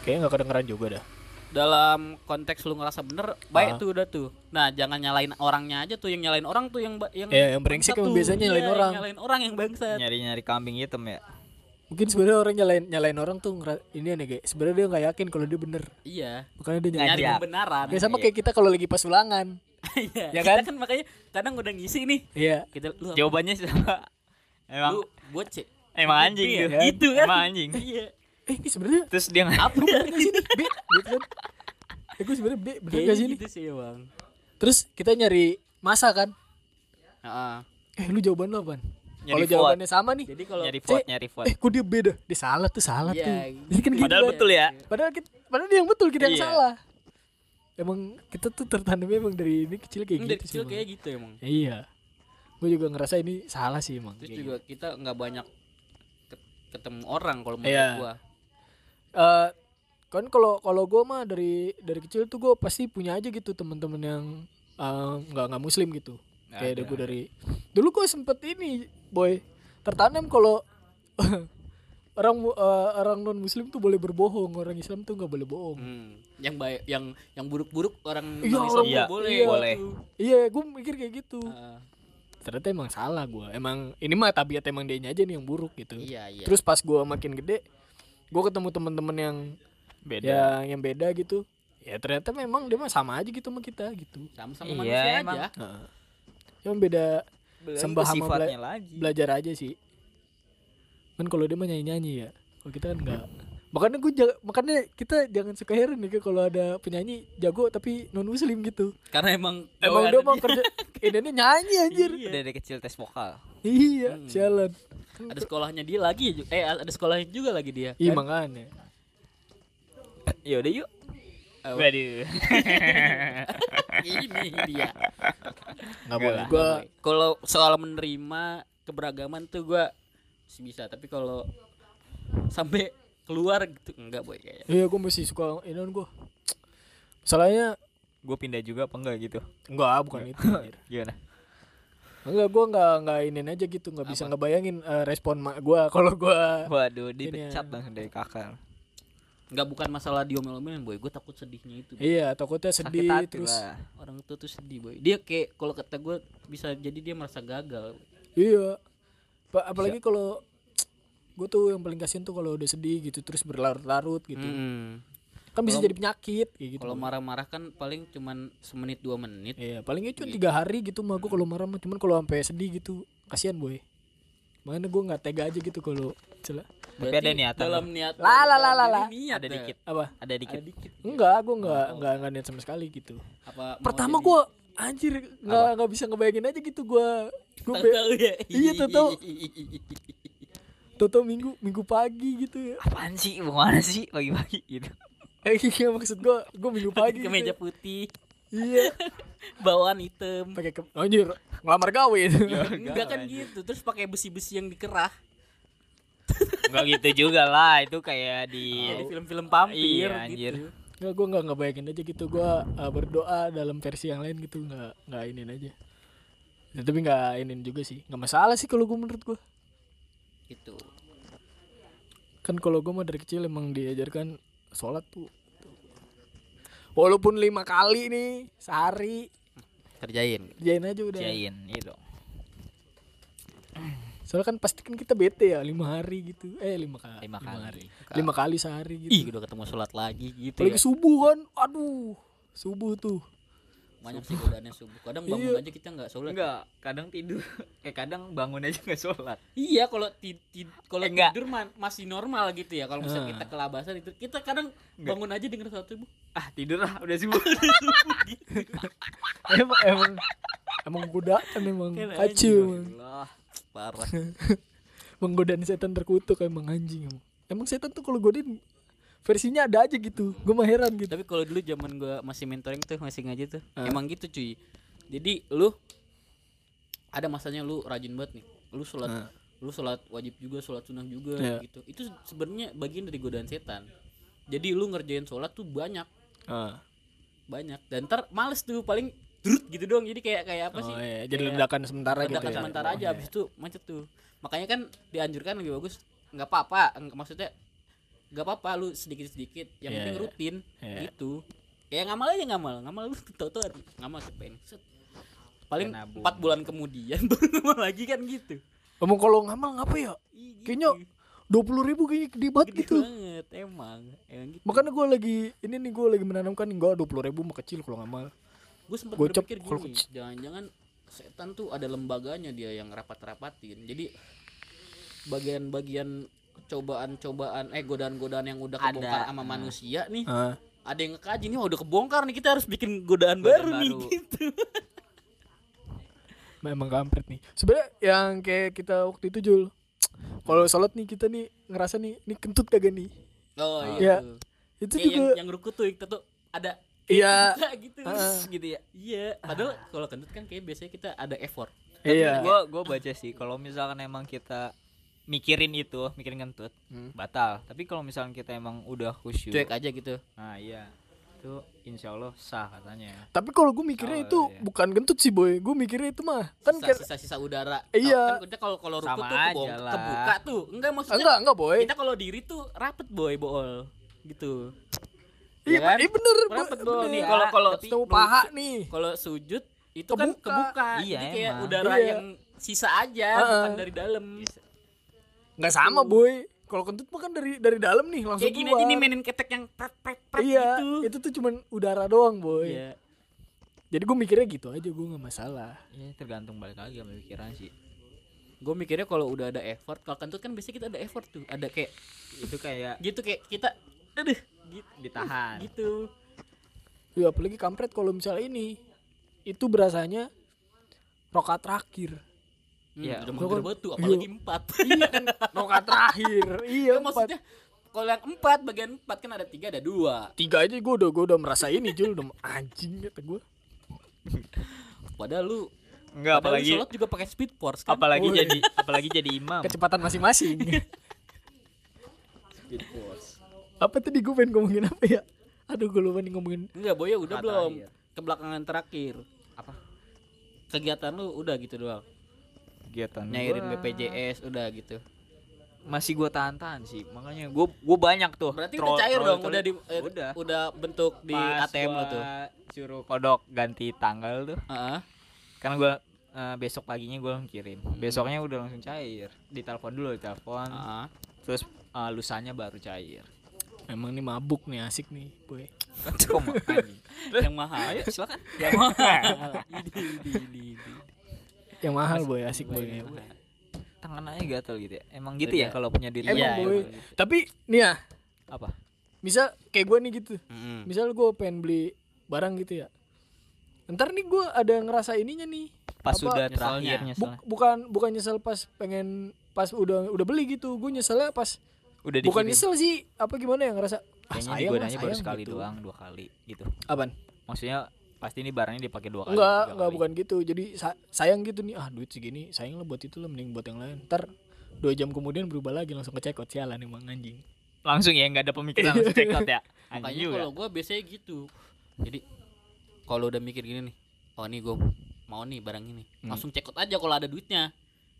kayaknya nggak kedengeran juga dah dalam konteks lu ngerasa bener baik Ah. tuh udah tuh. Nah, jangan nyalain orangnya aja tuh yang nyalain orang tuh yang yang Ya, yang brengsek tuh. biasanya nyalain Iya, orang. yang nyalain orang yang bangsat. Nyari-nyari kambing hitam ya. mungkin sebenarnya orang nyalain nyalain orang tuh ini aneh kayak sebenarnya dia nggak yakin kalau dia bener Iya. makanya dia nyalain Nyari kebenaran. ya sama kayak kita kalau lagi pas ulangan Iya. Ya kita kan? kan makanya kadang udah ngisi nih. iya Kita lu apa? Jawabannya sama. Emang lu buat C. emang anjing Iya, gitu. gitu kan. Emang anjing. Iya. eh ini sebenarnya Terus dia nggak Apa bener gak sih nih B gitu kan eh gue sebenarnya B bener Kayaknya gak sih nih gitu sih, Bang. terus kita nyari masa kan Heeh. eh lu jawaban lu apaan kalau vote. jawabannya sama nih Jadi kalau nyari vote, nyari vote. eh kok dia beda dia salah tuh salah Iya, tuh gitu. jadi kan gitu Padahal kan. betul ya. padahal kita, padahal dia yang betul kita yang Iya. salah emang kita tuh tertanamnya emang dari ini kecil kayak gitu dari sih kecil emang. kayak gitu emang. iya gue juga ngerasa ini salah sih emang Terus juga kita nggak banyak ket- ketemu orang kalau menurut Iya. gua. Eh, kan kalau kalau gue mah dari dari kecil tuh gue pasti punya aja gitu teman-teman yang eh, nggak nggak muslim gitu kayak ada gue dari dulu gue sempet ini boy tertanam kalau orang eh, orang non muslim tuh boleh berbohong orang Islam tuh nggak boleh bohong Hmm. Yang baik yang yang buruk-buruk orang Iya, tuh iya, boleh. iya. boleh. iya gue mikir kayak gitu Heeh. ternyata emang salah gue emang ini mah tabiat emang dia aja nih yang buruk gitu iya, iya. terus pas gue makin gede gue ketemu teman-teman yang Beda. yang yang beda gitu ya ternyata memang dia mah sama aja gitu sama kita gitu sama-sama Iya, manusia emang. aja. Heeh. Cuma beda sembah sama sifatnya bela- lagi. belajar aja sih. Kan kalau dia mah nyanyi-nyanyi ya. Kalau kita kan enggak. Makanya gue makanya kita jangan suka heran nih kalau ada penyanyi jago tapi non muslim gitu. Karena emang Emang dia mau kerja ini nyanyi anjir. Iya. Dari kecil tes vokal. Iya, Hmm. jalan. ada sekolahnya dia lagi ya, eh ada sekolahnya juga lagi dia. Iya kan? makanya. Ya udah yuk. Oh. Waduh. Ini dia. Enggak boleh. Gua Kalau soal menerima keberagaman tuh gua bisa, tapi kalau sampai keluar gitu enggak boy kayaknya. iya gue masih suka ini gue. Masalahnya Gue pindah juga apa enggak gitu? enggak bukan itu. anjir. Gimana? Enggak, gue enggak enggak ini aja gitu, enggak bisa ngebayangin eh, respon mak gue kalau gue Waduh, dipecat ya. langsung dari kakak. Enggak bukan masalah diomel-omelin boy, gue takut sedihnya itu. Boy. Iya, takutnya Sakit sedih hati terus. lah. Orang tua tuh sedih boy. Dia kayak kalau kata gue bisa jadi dia merasa gagal. Iya. Pa- apalagi kalau gue tuh yang paling kasihan tuh kalau udah sedih gitu terus berlarut-larut gitu. Mm-mm. Kan bisa jadi penyakit kayak gitu. Kalau marah-marah kan paling cuman semenit dua menit. Iya, palingnya cuma tiga hari gitu mah gue kalau marah mah cuman kalau sampai sedih gitu kasihan boy. Makanya gue nggak tega aja gitu kalau celah. Tapi ada niatan dalam lu. niat. Lah, lah, lah, lah, Ada dah. dikit. Apa? Ada dikit. Ada dikit. Enggak, gue nggak nggak nggak niat sama sekali gitu. Apa Pertama jadi- gue anjir nggak nggak bisa ngebayangin aja gitu gue gue ya. Iya, tahu-tahu. Toto minggu minggu pagi gitu ya. Apaan sih? Gimana sih pagi-pagi gitu? Eh iya maksud gue gue minggu pagi. Kemeja gitu. putih, Iya. bawaan hitam. pakai ke anjir ngelamar gawe itu Enggak kan gitu. Terus pakai besi-besi yang dikerah. Enggak gitu juga lah, itu kayak di Kayak di film-film vampir Iya, anjir. gitu. nggak gue nggak ngebayangin aja gitu gue uh, berdoa dalam versi yang lain gitu nggak nggak inin aja Ya, tapi nggak inin juga sih nggak masalah sih kalau gue menurut gue Gitu. kan kalau gue mah dari kecil emang diajarkan sholat tuh walaupun lima kali nih sehari Kerjain. kerjain aja udah Jain itu. soalnya kan pasti kan kita bete ya lima hari gitu eh lima kali Lima kali. hari lima kali sehari gitu Ih, udah ketemu sholat lagi gitu apalagi ya. subuh kan aduh subuh tuh Banyak sih godaannya subuh. Kadang bangun Iya. aja kita nggak sholat. Enggak, kadang tidur. Eh kadang bangun aja nggak sholat. Iya, kalau ti- ti- kalau Eh, enggak. tidur ma- masih normal gitu ya. Kalau misalnya Ah. kita kelabasan itu, kita kadang bangun aja dengan sholat subuh. Ah tidur lah, udah subuh. emang emang emang godaan emang Kan kacau emang. Allah. Parah. menggodain setan terkutuk emang anjing emang. Emang setan tuh kalau godain versinya ada aja gitu. Gue mah heran gitu. Tapi kalau dulu zaman gua masih mentoring tuh, masih ngaji tuh, Ah. emang gitu cuy. Jadi lu ada masanya lu rajin banget nih. Lu sholat Ah. lu sholat wajib juga, sholat sunnah juga Iya. gitu. Itu sebenarnya bagian dari godaan setan. Jadi lu ngerjain sholat tuh banyak. Ah. banyak dan ntar males tuh paling drut gitu doang jadi kayak kayak apa sih Oh, iya. Jadi Kayak ledakan sementara gitu ledakan ya. sementara aja abis itu macet tuh makanya kan dianjurkan lebih bagus nggak apa-apa maksudnya nggak apa-apa lu sedikit sedikit yang Iya, penting iya. rutin Iya. gitu kayak ngamal aja ngamal ngamal lu tau-tau ngamal cepet Set. paling empat bulan kemudian baru ngamal lagi kan gitu Ngomong kalau ngamal ngapa ya? Gitu. Kayaknya dua puluh ribu kayaknya gede banget Gede gitu. banget emang emang gitu Makanya gue lagi ini nih gue lagi menanamkan gue dua puluh ribu mah kecil kalau ngamal. gue sempat berpikir gini jangan-jangan setan tuh ada lembaganya dia yang rapat-rapatin jadi bagian-bagian cobaan-cobaan eh godaan-godaan yang udah Ada. kebongkar sama Ah. manusia nih Ah. ada yang ngekaji nih wah udah kebongkar nih kita harus bikin godaan, Godaan baru, nih baru. gitu Memang kampret nih. Sebenarnya yang kayak kita waktu itu Jul. Kalau sholat nih kita nih ngerasa nih ini kentut kagak nih. oh Iya. tuh. Itu Kayak juga yang, yang ruku tuh kita tuh ada Iya. gitu Ah. gitu ya iya padahal kalau kentut kan kayak biasanya kita ada effort iya. Gue gue baca sih kalau misalkan emang kita mikirin itu, mikirin kentut, Hmm. batal. Tapi kalau misalkan kita emang udah khusyuk, cuek aja gitu nah iya, itu insya Allah sah katanya. Tapi kalau gue mikirnya Oh, itu iya. bukan kentut sih boy. Gue mikirnya itu mah kan sisa, kayak sisa sisa udara Iya. kan kita kalau kalau ruku Sama tuh kebong, kebuka tuh enggak maksudnya enggak enggak boy. kita kalau diri tuh rapet boy bool gitu Iya ya kan? iya bener. rapet Bo- bool bener. nih kalau kalau Ketemu paha nih. kalau sujud itu kan Kebuka. kebuka Iya, jadi kayak emang. udara Iya. yang sisa aja Heeh. bukan dari dalam Nggak sama boy. Kalau kentut mah kan dari dari dalam nih langsung kayak gini keluar. aja nih mainin ketek yang pret pret pret Iya, gitu itu tuh cuman udara doang boy. Iya. Jadi gue mikirnya gitu aja gue nggak masalah. Ya tergantung balik lagi sama pikiran sih. gue mikirnya kalau udah ada effort kalau kentut kan biasanya kita ada effort tuh ada kayak Itu kayak gitu kayak kita aduh gitu ditahan. gitu Ya apalagi kampret kalau misalnya ini itu berasanya rokat terakhir. Hmm, Iya. udah Gua mager kan- banget tuh apalagi empat iya kan rokat terakhir. Iya Ya, empat. maksudnya kalau yang empat bagian empat kan ada tiga ada dua Tiga aja gue udah gue udah merasa ini Jul udah anjing kata gue. padahal lu Enggak padahal lu apalagi sholat juga pakai speed force kan apalagi Woi. jadi apalagi jadi imam. Kecepatan masing-masing. speed force apa tadi gue pengen ngomongin apa ya? Aduh gue lupa nih ngomongin. enggak boya udah Nah, belum terakhir. kebelakangan terakhir Apa? kegiatan lu udah gitu doang Kegiatan nyairin gua BPJS udah gitu masih gua tahan-tahan sih. Makanya gua gua banyak tuh. berarti troll- udah cair troll- dong troll- udah di eh, udah. udah bentuk di Pas ATM lo tuh suruh kodok ganti tanggal tuh. Heeh. Karena gua eh, besok paginya gua kirim. Hmm. Besoknya udah langsung cair. Ditelepon dulu, ditelepon. Heeh. Terus eh, lusanya baru cair. Emang nih mabuk nih asik nih boy. Kok yang mahal Ayo silakan. yang mahal idi. Yang mahal boy asik boy. Boy. mahal. Tangan aja gatel gitu ya. Emang gitu Beda. ya kalau punya duit. Emang Iya, boy. emang. Tapi nih ya, Apa? misal kayak gue nih gitu. Mm-mm. Misal gue pengen beli barang gitu ya. Ntar nih gue ada ngerasa ininya nih. Pas Apa, sudah terakhir Bu- bukan bukan nyesel pas pengen pas udah udah beli gitu. Gue nyeselnya pas Udah bukan nyesel sih. Apa gimana ya ngerasa ah, Kayaknya sayang lah, digodanya baru sekali gitu. doang, dua kali gitu. Apaan? Maksudnya pasti ini barangnya dipakai dua kali. Enggak, enggak kali. bukan gitu. Jadi sa- sayang gitu nih. Ah, duit segini, sayang lah buat itu lah mending buat yang lain. Ntar dua jam kemudian berubah lagi langsung ke cekot sialan emang anjing. Langsung ya nggak ada pemikiran langsung check out ya. Anjing makanya kalau gue biasanya gitu jadi kalau udah mikir gini nih oh nih gue mau nih barang ini langsung cekot aja kalau ada duitnya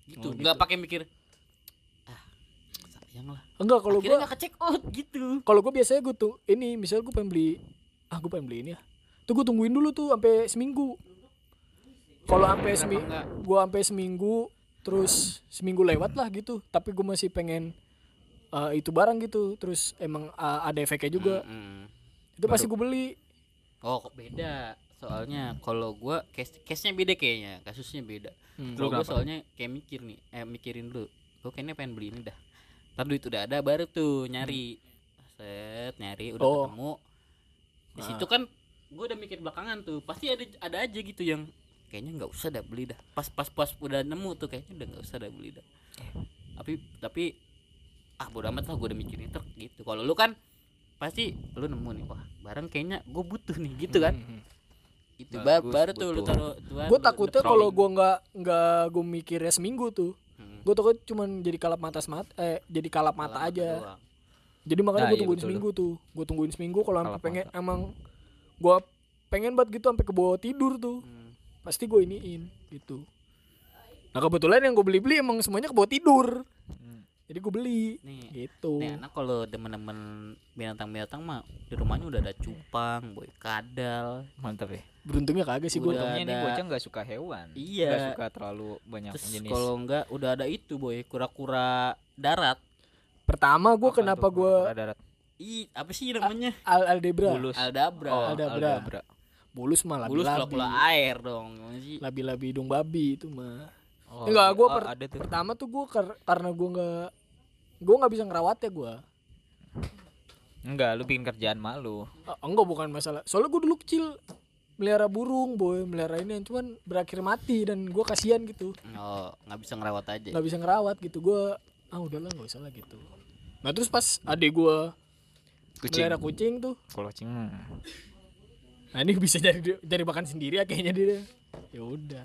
gitu Oh, nggak pakai mikir ah sayang lah Enggak, kalau akhirnya gua nggak ke check out gitu kalau gua biasanya gua tuh ini misal gua pengen beli ah gua pengen beli ini ya. Tuh gua tungguin dulu tuh sampai seminggu. Kalau sampai seminggu gua sampai seminggu terus seminggu lewat lah gitu, tapi gua masih pengen eh, itu barang gitu. Terus emang eh, ada efeknya juga. Mm-mm. Itu pasti gua beli. oh kok beda soalnya kalau gue case case nya beda kayaknya kasusnya beda Hmm. kalau Lu gue soalnya kayak mikir nih eh mikirin dulu gue kayaknya pengen beli ini dah ntar duit udah ada baru tuh nyari set nyari udah Oh. ketemu di situ kan gue udah mikir belakangan tuh pasti ada ada aja gitu yang kayaknya nggak usah dah beli dah pas pas pas udah nemu tuh kayaknya udah nggak usah dah beli dah tapi tapi ah bodo amat lah gue udah mikirin truk gitu kalau lu kan pasti lu nemu nih wah barang kayaknya gue butuh nih gitu kan Hmm. itu ba- Bagus, baru tuh lu taruh Gue takutnya kalau gua nggak nggak gua mikirnya seminggu tuh. Hmm. Gue takut cuman jadi kalap mata semat eh jadi kalap mata Alamat aja. doang. Jadi makanya Nah, gue iya tungguin betul seminggu tuh. Gue tungguin seminggu kalau Kalap pengen mata. emang gue pengen banget gitu sampai ke bawah tidur tuh Hmm. pasti gue iniin gitu nah kebetulan yang gue beli beli emang semuanya ke bawah tidur Hmm. jadi gue beli Nih, gitu nih anak kalau demen-demen binatang-binatang mah di rumahnya udah ada cupang, boy kadal. Mantap ya. beruntungnya kagak sih gue. Untungnya nih ada- bocah nggak suka hewan. Iya. Nggak suka terlalu banyak Terus jenis. kalau enggak udah ada itu boy, kura-kura darat. pertama gue Apa kenapa gue Ih, apa sih namanya? al aldebra Bulus. Aldabra. Oh, Aldabra. aldabra. bulus mah labi Bulus kura-kura air dong. Gimana sih? labi labi hidung babi itu mah Oh, Enggak, gua oh, per- ada tuh. pertama tuh gue karena gue nggak gue nggak bisa ngerawatnya gue Enggak, lu bikin kerjaan malu. Ah, enggak bukan masalah soalnya gue dulu kecil melihara burung boy melihara ini cuman berakhir mati dan gue kasihan gitu Oh, nggak bisa ngerawat aja. nggak bisa ngerawat gitu gue ah udahlah nggak usah lah gitu nah terus pas adik gue Kucing. melihara kucing tuh Kalau kucing mah. nah ini bisa jadi jadi makan sendiri ya kayaknya dia ya udah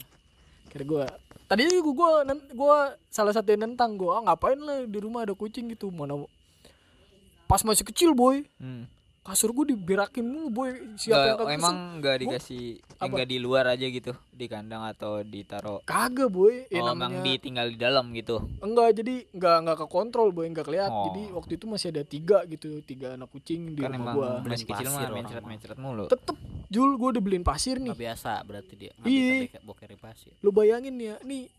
kira gue tadinya gue gue gue salah satu yang nentang gue ah ngapain lah di rumah ada kucing gitu mana pas masih kecil boy Hmm. Kasur gue diberakin mulu boy siapa yang Nggak, kagak emang enggak dikasih enggak di luar aja gitu, di kandang atau ditaruh. kagak boy ya oh, namanya emang ditinggal di dalam gitu. enggak jadi enggak enggak ke kontrol boy enggak kelihatan Oh. jadi waktu itu masih ada tiga gitu tiga anak kucing di kan rumah emang gua masih kecil mah orang mencret-mencret mulu. tetep Jul gue udah beliin pasir nih Nggak biasa berarti dia. Nggak Iya. bokerin pasir. lu bayangin ya nih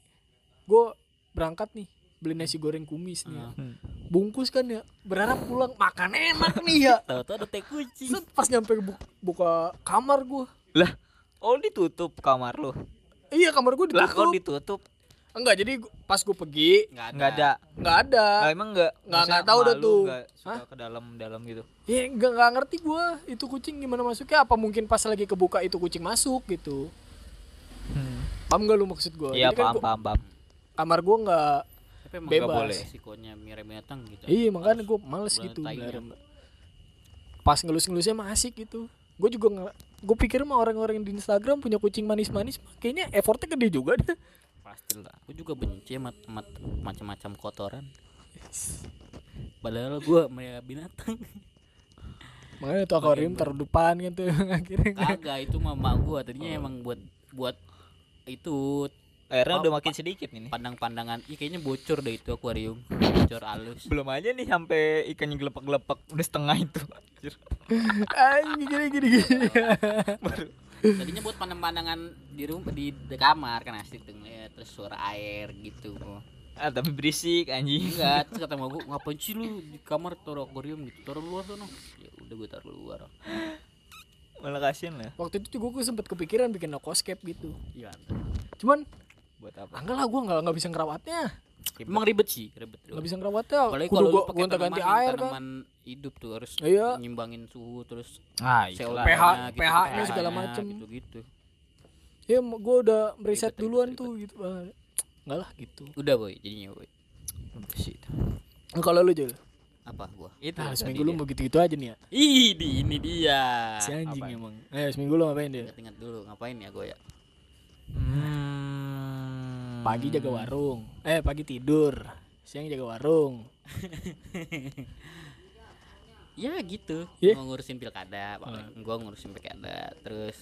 gue berangkat nih beli nasi goreng kumis nih ya. Hmm. bungkus kan ya berharap pulang makan enak nih ya Tahu-tahu ada teh kucing. Set, pas nyampe bu- buka kamar gue Lah, oh ditutup kamar lu. iya kamar gue Lah ditutup kok ditutup? enggak jadi gua- pas gue pergi Nggak ada. Enggak ada. nggak ada Lah emang enggak Nggak- maksudnya nggak tahu dah tuh. suka Hah? ke dalam-dalam gitu. ya nggak nggak ngerti gue itu kucing gimana masuknya apa mungkin pas lagi kebuka itu kucing masuk gitu paham gak lu maksud gue Iya, paham, paham, paham. kamar gue nggak Tapi emang Bebas. nggak boleh. Resikonya mirip binatang gitu. iya makanya gue males gitu melihara. pas ngelus-ngelusnya mah asik gitu gue juga nggak gue pikir mah orang-orang di Instagram punya kucing manis-manis kayaknya effortnya gede juga deh Pastilah. Gue juga benci sama, macam-macam kotoran. Padahal gue melihara binatang. makanya tuh akuarium taruh depan tuh akhirnya Kagak itu mama gue tadinya emang buat buat itu Airnya Oh, udah makin sedikit ini. pandang-pandangan. Ih kayaknya bocor deh itu akuarium. Bocor halus. Belum aja nih sampai ikannya gelepek-gelepek udah setengah itu. Anjir. gini gini gini Tadinya buat pandang-pandangan di rumah di, di kamar kan asik tuh ngeliat terus suara air gitu. Ah, tapi berisik anjing. Enggak, terus kata mau gue ngapain sih lu di kamar taruh akuarium gitu. Taruh luar sono. Ya udah gue taruh luar. Malah kasihan lah. waktu itu juga gue sempet kepikiran bikin aquascape gitu Iya. cuman Buat apa? enggak lah gue nggak nggak bisa ngerawatnya Emang ribet sih, ribet. nggak bisa ngerawatnya Apalagi kalau gue pakai gonta ganti tanaman, air kan tanaman hidup tuh harus Iya. nyimbangin suhu terus Ah, pH gitu, pH-nya segala pH-nya macem. gitu-gitu. ya gue udah meriset Ribet, duluan ribet, tuh gitu Ah, enggak lah gitu Udah boy, jadinya boy. Kalau lu juga Apa gua? Itu nah, tadi seminggu lu dia. mau gitu-gitu aja nih ya Ih, di ini dia. si anjing apa? emang eh seminggu lu ngapain dia Ingat-ingat dulu ngapain ya gue ya? Hmm. Pagi jaga warung eh pagi tidur siang jaga warung Ya gitu. Mau ngurusin pilkada, paling gua ngurusin pilkada. Terus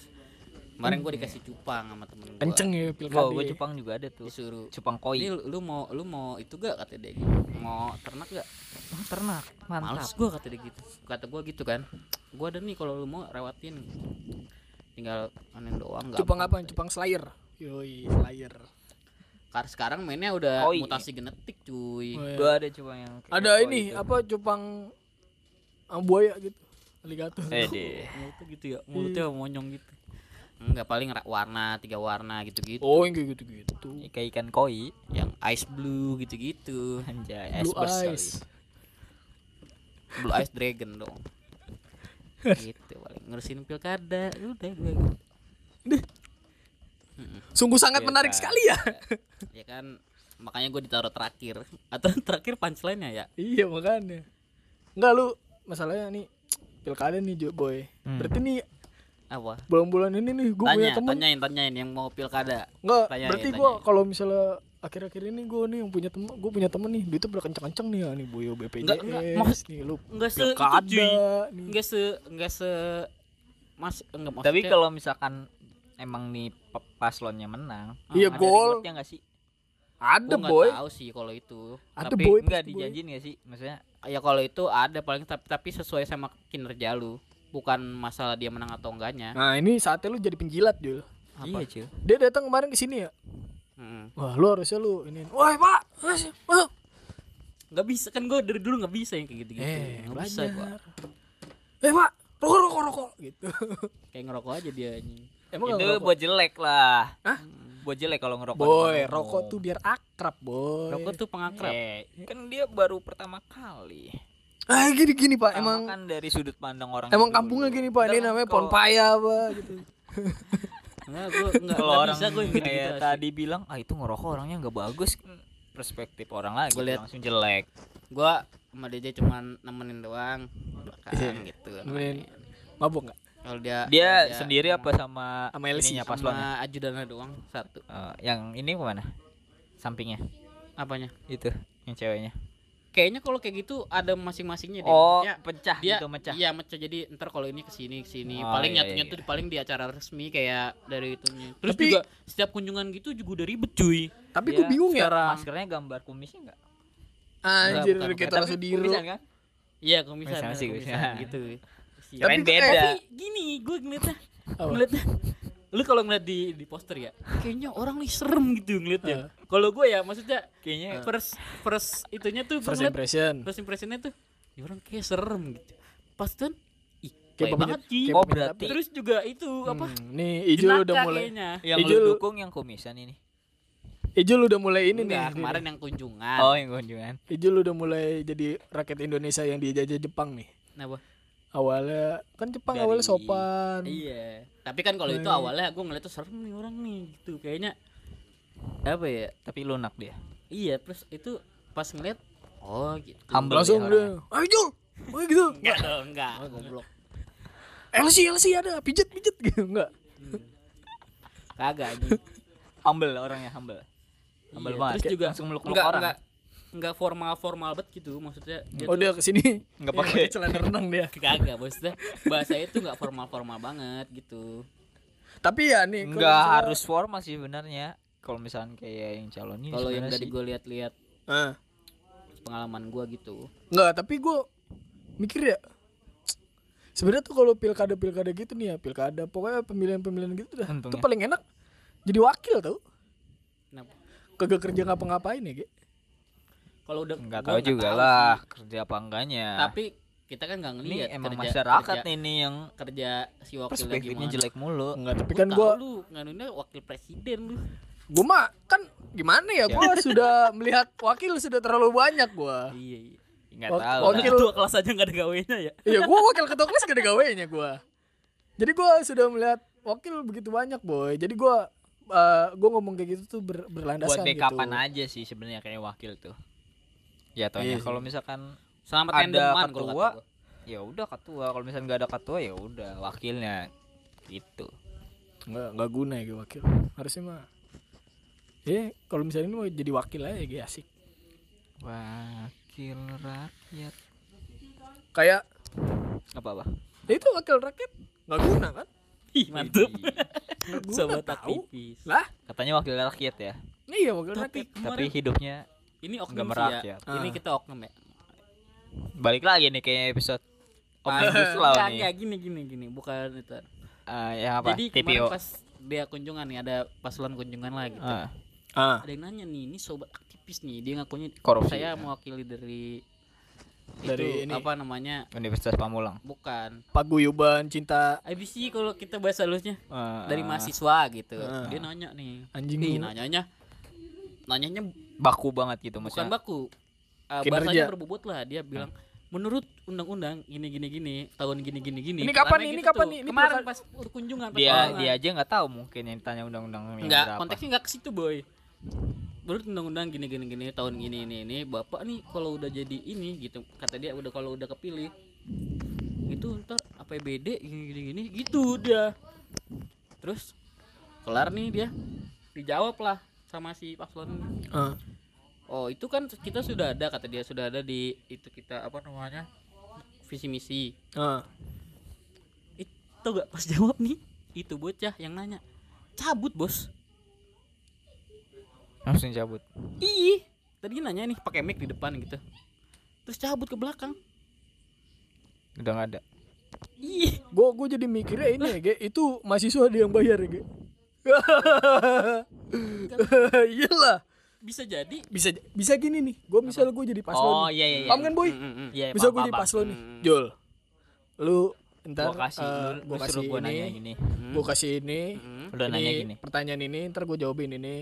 kemarin gua dikasih cupang sama temen gua. kenceng ya pilkada Oh, gue ya. Jepang juga ada tuh. Disuruh Cupang Ini koi. lu mau lu mau itu gak kata dia gitu. Mau ternak gak? Oh, ternak. Males Mantap. gua kata dia gitu. Kata gua gitu kan. Gua ada nih kalau lu mau rewatin. Tinggal panen doang enggak. cupang apa cupang slayer yoi slayer Karena sekarang mainnya udah Koi. mutasi genetik cuy. Oh, iya. Gua ada cupang yang kayak ada ini itu. apa cupang ah, buaya gitu alligator Eh deh. Mulutnya gitu ya, mulutnya monyong gitu. Enggak paling warna tiga warna gitu-gitu. oh yang kayak gitu-gitu Kayak ikan koi. Yang ice blue gitu-gitu. Anjay, blue kali. eyes Blue ice dragon dong. gitu paling ngurusin pilkada udah gue. Mm-mm. Sungguh sangat Iya, menarik kan. sekali ya Ya kan makanya gue ditaruh terakhir atau terakhir punchline-nya ya. iya makanya enggak lu masalahnya nih pilkada nih Jo boy Hmm. berarti nih Apa? bulan-bulan ini nih gue punya temen tanyain, tanyain yang mau pilkada. Enggak, Tanyain, berarti gua kalau misalnya akhir-akhir ini gua nih yang punya temen, gua punya temen nih, duitnya udah kenceng-kenceng nih ya nih Boyo BPJS Enggak, enggak, maksud- nih lu Enggak se itu, pilkada nih. Enggak se enggak se mas enggak Tapi kalau misalkan emang nih paslonnya menang, Iya, ada gol. rewardnya nggak sih? Ada gua boy. tahu sih kalau itu Ada tapi boy. Enggak dijanjin nggak sih? Maksudnya ya kalau itu ada paling tapi, tapi sesuai sama kinerja lu bukan masalah dia menang atau enggaknya Nah ini saatnya lu jadi penjilat Jul. apa iya. Dia datang kemarin ke sini ya. Mm. Wah lu harusnya lu ini. Woi pak, masuk. nggak bisa kan gue dari dulu nggak bisa yang kayak gitu gitu Eh nggak bisa gua belajar. Eh pak, rokok rokok rokok gitu. kayak ngerokok aja dia anjing Emang Itu nggak ngerokok? buat jelek lah. Hah? Buat jelek kalau ngerokok. Boy, rokok tuh biar akrab boy. rokok tuh pengakrab Eh, kan dia baru pertama kali. Ah gini gini pak, emang kan dari sudut pandang orang. emang kampungnya gini pak. Ini namanya kalau- pohon paya apa gitu. Enggak, gue enggak orang bisa gue yang gitu, kayak tadi bilang, ah itu ngerokok orangnya nggak bagus. Perspektif orang lagi Gua liat- langsung jelek. Gue sama DJ cuman nemenin doang belakang gitu. Nemenin. Mabuk nggak? Kalau dia Dia sendiri apa sama Sama ininya sama paslonnya? ajudannya doang satu. Eh, yang ini ke mana? Sampingnya Apanya? itu, yang ceweknya. Kayaknya kalau kayak gitu ada masing-masingnya deh. Oh, Maksudnya pecah dia gitu mecah. Iya mecah jadi ntar kalau ini ke sini ke sini Oh, paling iya, nyatu nyatu paling di acara resmi kayak dari itunya. Terus Tapi- juga setiap kunjungan gitu juga udah ribet cuy. Tapi Dia gue bingung ya. Maskernya gambar kumisnya enggak? Anjir. Tara Tapi Sudiro. kumisan kan? Iya bener, sih, komisan, komisan. gitu. Tapi- beda. Tapi gini gue ngeliatnya Apa? ngeliatnya lu kalau ngeliat di di poster ya kayaknya orang nih serem gitu ngeliatnya Eh. kalau gue ya maksudnya Kayaknya first first itunya tuh First ngeliat- impression. first impressionnya tuh ya orang kayak serem gitu pas tuh ih Kayak banget kayak Oh, berarti- terus juga itu apa Hmm, nih Ijul jenaka udah mulai kayaknya. yang Ijul- lu dukung yang kumisan ini. Ijul udah mulai ini Enggak, nih. kemarin yang kunjungan Oh, yang kunjungan. Ijul udah mulai jadi rakyat Indonesia yang dijajah Jepang nih. Kenapa? Awalnya kan Jepang Dari- awalnya sopan. iya tapi kan kalau itu Hmm. awalnya gue ngeliat tuh serem nih orang nih gitu kayaknya apa ya Tapi lunak dia. iya terus itu pas ngeliat oh gitu Humble Langsung dia, ayo Jul, oh gitu. enggak dong enggak goblok LC LC ada, pijet pijet gitu enggak. kagak anjing Humble orangnya, humble. Humble Iya, banget. terus juga langsung meluk-meluk enggak orang. enggak enggak formal formal banget gitu maksudnya dia Oh tuh dia ke sini Nggak pakai. celana renang dia. kagak maksudnya bahasa itu enggak formal formal banget gitu Tapi ya nih, Enggak misalnya- harus formal sih sebenarnya. Kalau misalnya kayak yang calon ini kalau yang dari sih- gue lihat-lihat Ah, pengalaman gue gitu enggak, tapi gue mikir ya. Sebenarnya tuh kalau pilkada pilkada gitu nih ya, pilkada pokoknya pemilihan-pemilihan gitu dah. Itu Untungnya. paling enak jadi wakil tau. kenapa Kagak kerja ngapa-ngapain ya, Ge. Kalau udah Enggak gua tahu nggak juga tahu lah sih. kerja apa enggaknya. tapi kita kan nggak ini ngelihat emang kerja, masyarakat kerja, ini yang kerja si wakilnya perspektifnya jelek mulu. Enggak, tapi Gua kan tahu gua lu nganuinnya wakil presiden lu gua mah kan gimana ya, gua sudah melihat wakil sudah terlalu banyak gua. iya iya Enggak Wak- tahu. wakil- ketua kelas aja nggak ada gawenya ya Iya, gua wakil ketua kelas gak ada gawainya gua. Jadi gua sudah melihat wakil begitu banyak, boy. Jadi gua eh, gua ngomong kayak gitu tuh ber, berlandasan Buat gitu. backupan aja sih sebenarnya kayak wakil tuh. Ya Iya sih. kalau misalkan selamat Ada kalau ketua, ya udah ketua. Kalau misalkan nggak ada ketua ya udah wakilnya gitu. Enggak, enggak guna ya wakil. Harusnya mah Ya, kalau misalnya ini mau jadi wakil aja ya asik. Wakil rakyat. Kayak Apa apa? ya itu wakil rakyat nggak guna kan? ih mantep Nggak sobat tahu. aktivis Lah, Katanya wakil rakyat ya. iya wakil tapi rakyat. Tapi kemarin hidupnya ini oknum sih ya merakyat. ini Ah. kita oknum ya balik lagi nih kayak episode Omnibus Law nih. enggak, gini gini gini bukan itu Eh, yang apa? jadi kemarin TPO. pas dia kunjungan nih ada paslon kunjungan lah gitu Ah, Ah, ada yang nanya nih ini sobat aktivis nih dia ngakunya Korupsi, saya ya. mewakili dari Dari itu ini. apa namanya Universitas Pamulang. bukan paguyuban cinta IBC kalau kita bahasa halusnya Eh, dari mahasiswa gitu Ah. dia nanya nih anjing nih nanyanya nanyanya baku banget gitu bukan maksudnya. baku uh, bahasanya berbobot lah dia bilang menurut undang-undang gini gini gini tahun gini gini gini Ini kapan nih? Ini gitu kapan nih? Ini kemarin pas kunjungan pas Dia dia aja nggak tahu mungkin yang ditanya undang-undang Enggak, berapa. konteksnya enggak ke situ, Boy. Menurut undang-undang gini gini gini tahun ini ini ini Bapak nih kalau udah jadi ini gitu kata dia udah kalau udah kepilih itu ntar APBD gini gini gini gitu dia. Terus kelar nih dia dijawab lah sama si paslon ini. Ah, Oh, itu kan kita sudah ada kata dia sudah ada di itu kita apa namanya visi misi. ah. tau gak pas jawab nih itu bocah yang nanya cabut bos langsung cabut ih tadi nanya nih pakai mic di depan gitu terus cabut ke belakang udah nggak ada ih Gue gue jadi mikirnya ini ya, Ge. Itu mahasiswa dia yang bayar ya, Ge. Iyalah. bisa jadi Bisa bisa gini nih. Gue misalnya gue jadi paslon. oh iya iya iya Paham kan, Boy? Mm, mm, mm. Iya, Bisa gue jadi paslon nih. Hmm. Jol. Lu ntar gua kasih lu, gua kasih gua ini. nanya gini Gue kasih ini. Mm. udah nanya ini gini Pertanyaan ini ntar gue jawabin ini.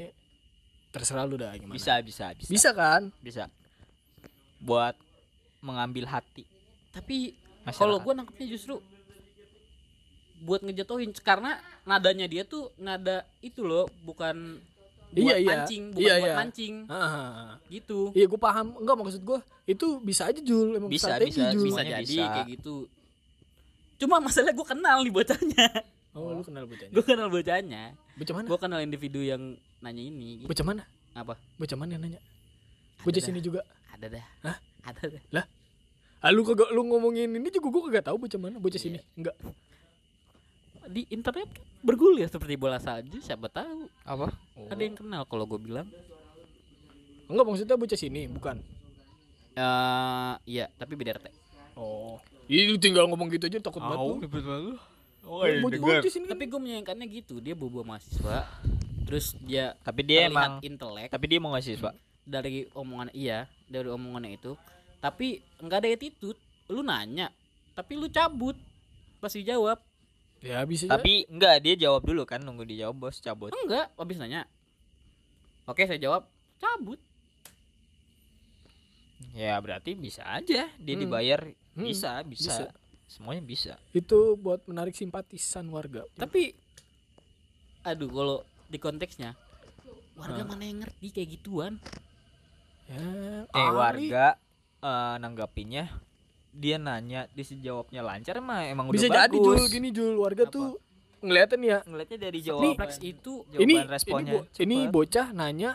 Terserah lu dah gimana. bisa bisa bisa Bisa kan? bisa buat mengambil hati tapi kalau gue nangkepnya justru buat ngejatuhin karena nadanya dia tuh nada itu loh bukan buat Iya, iya. mancing bukan Iya, buat iya. mancing gitu iya gue paham. Enggak maksud gue itu bisa aja Jul emang Bisa, strategi bisa, Jul. bisa jadi bisa. kayak gitu cuma masalah gue kenal nih bocahnya Oh, lu kenal bocahnya. gue kenal bocahnya Bocah mana? gue kenal individu yang nanya ini gitu. Bocah mana? apa Bocah mana yang nanya? Ada Bocah dah. sini juga. ada dah Hah? ada dah Lah, ah, lu kagak lu ngomongin ini juga gua kagak tahu bocah mana, bocah sini. Enggak. Di internet kan bergulir seperti bola salju siapa tahu. Apa? Ada yang kenal kalau gue bilang. Enggak maksudnya bocah sini, bukan. eh iya tapi beda RT. Oh. Ih, lu tinggal ngomong gitu aja takut banget lu. oh kan. tapi gue menyayangkannya gitu dia bobo mahasiswa terus dia tapi dia emang intelek. tapi dia mau ngasih pak dari omongan iya dari omongannya itu. Tapi nggak ada attitude. Lu nanya tapi lu cabut. Pasti jawab Ya bisa aja. tapi enggak dia jawab dulu kan nunggu dijawab bos cabut enggak habis nanya oke saya jawab cabut ya berarti bisa aja dia Hmm. dibayar Hmm, bisa, bisa bisa. semuanya bisa itu buat menarik simpatisan warga. tapi aduh kalau di konteksnya warga mana yang ngerti kayak gituan Ya, eh ahli. warga eh, nanggapinya dia nanya dijawabnya lancar mah emang bisa udah jadi Jul bagus gini Jul, warga Apa? tuh ngeliatin ya. ngeliatnya dari jawaban itu jawaban Ini responnya ini, bo- ini cepet. bocah nanya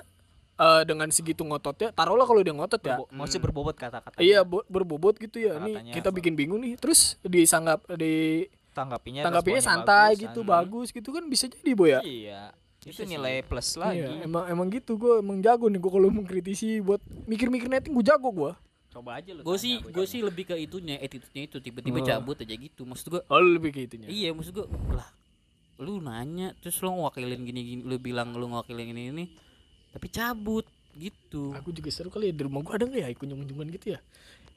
eh, dengan segitu ngototnya, taruhlah kalau dia ngotot ya. Berbo- maksudnya berbobot kata-kata Iya, bo- berbobot gitu ya. Nih Kata-katanya kita bikin bingung nih. Terus disanggap di tanggapinya tanggapinya santai bagus, gitu, kan. bagus gitu kan bisa jadi boy ya. iya itu nilai plus lagi Iya, emang emang gitu gue emang jago nih gue kalau mengkritisi buat mikir-mikir netting gue jago gue. Coba aja lu gue sih gue sih lebih ke itunya attitude-nya itu tiba-tiba Oh. cabut aja gitu maksud gue Oh lu lebih kayak itunya. iya maksud gue lah lu nanya terus lu ngewakilin gini gini lu bilang lu ngewakilin ini ini tapi cabut gitu Aku juga seru kali ya di rumah gue ada nggak ya kunjung-kunjungan gitu ya.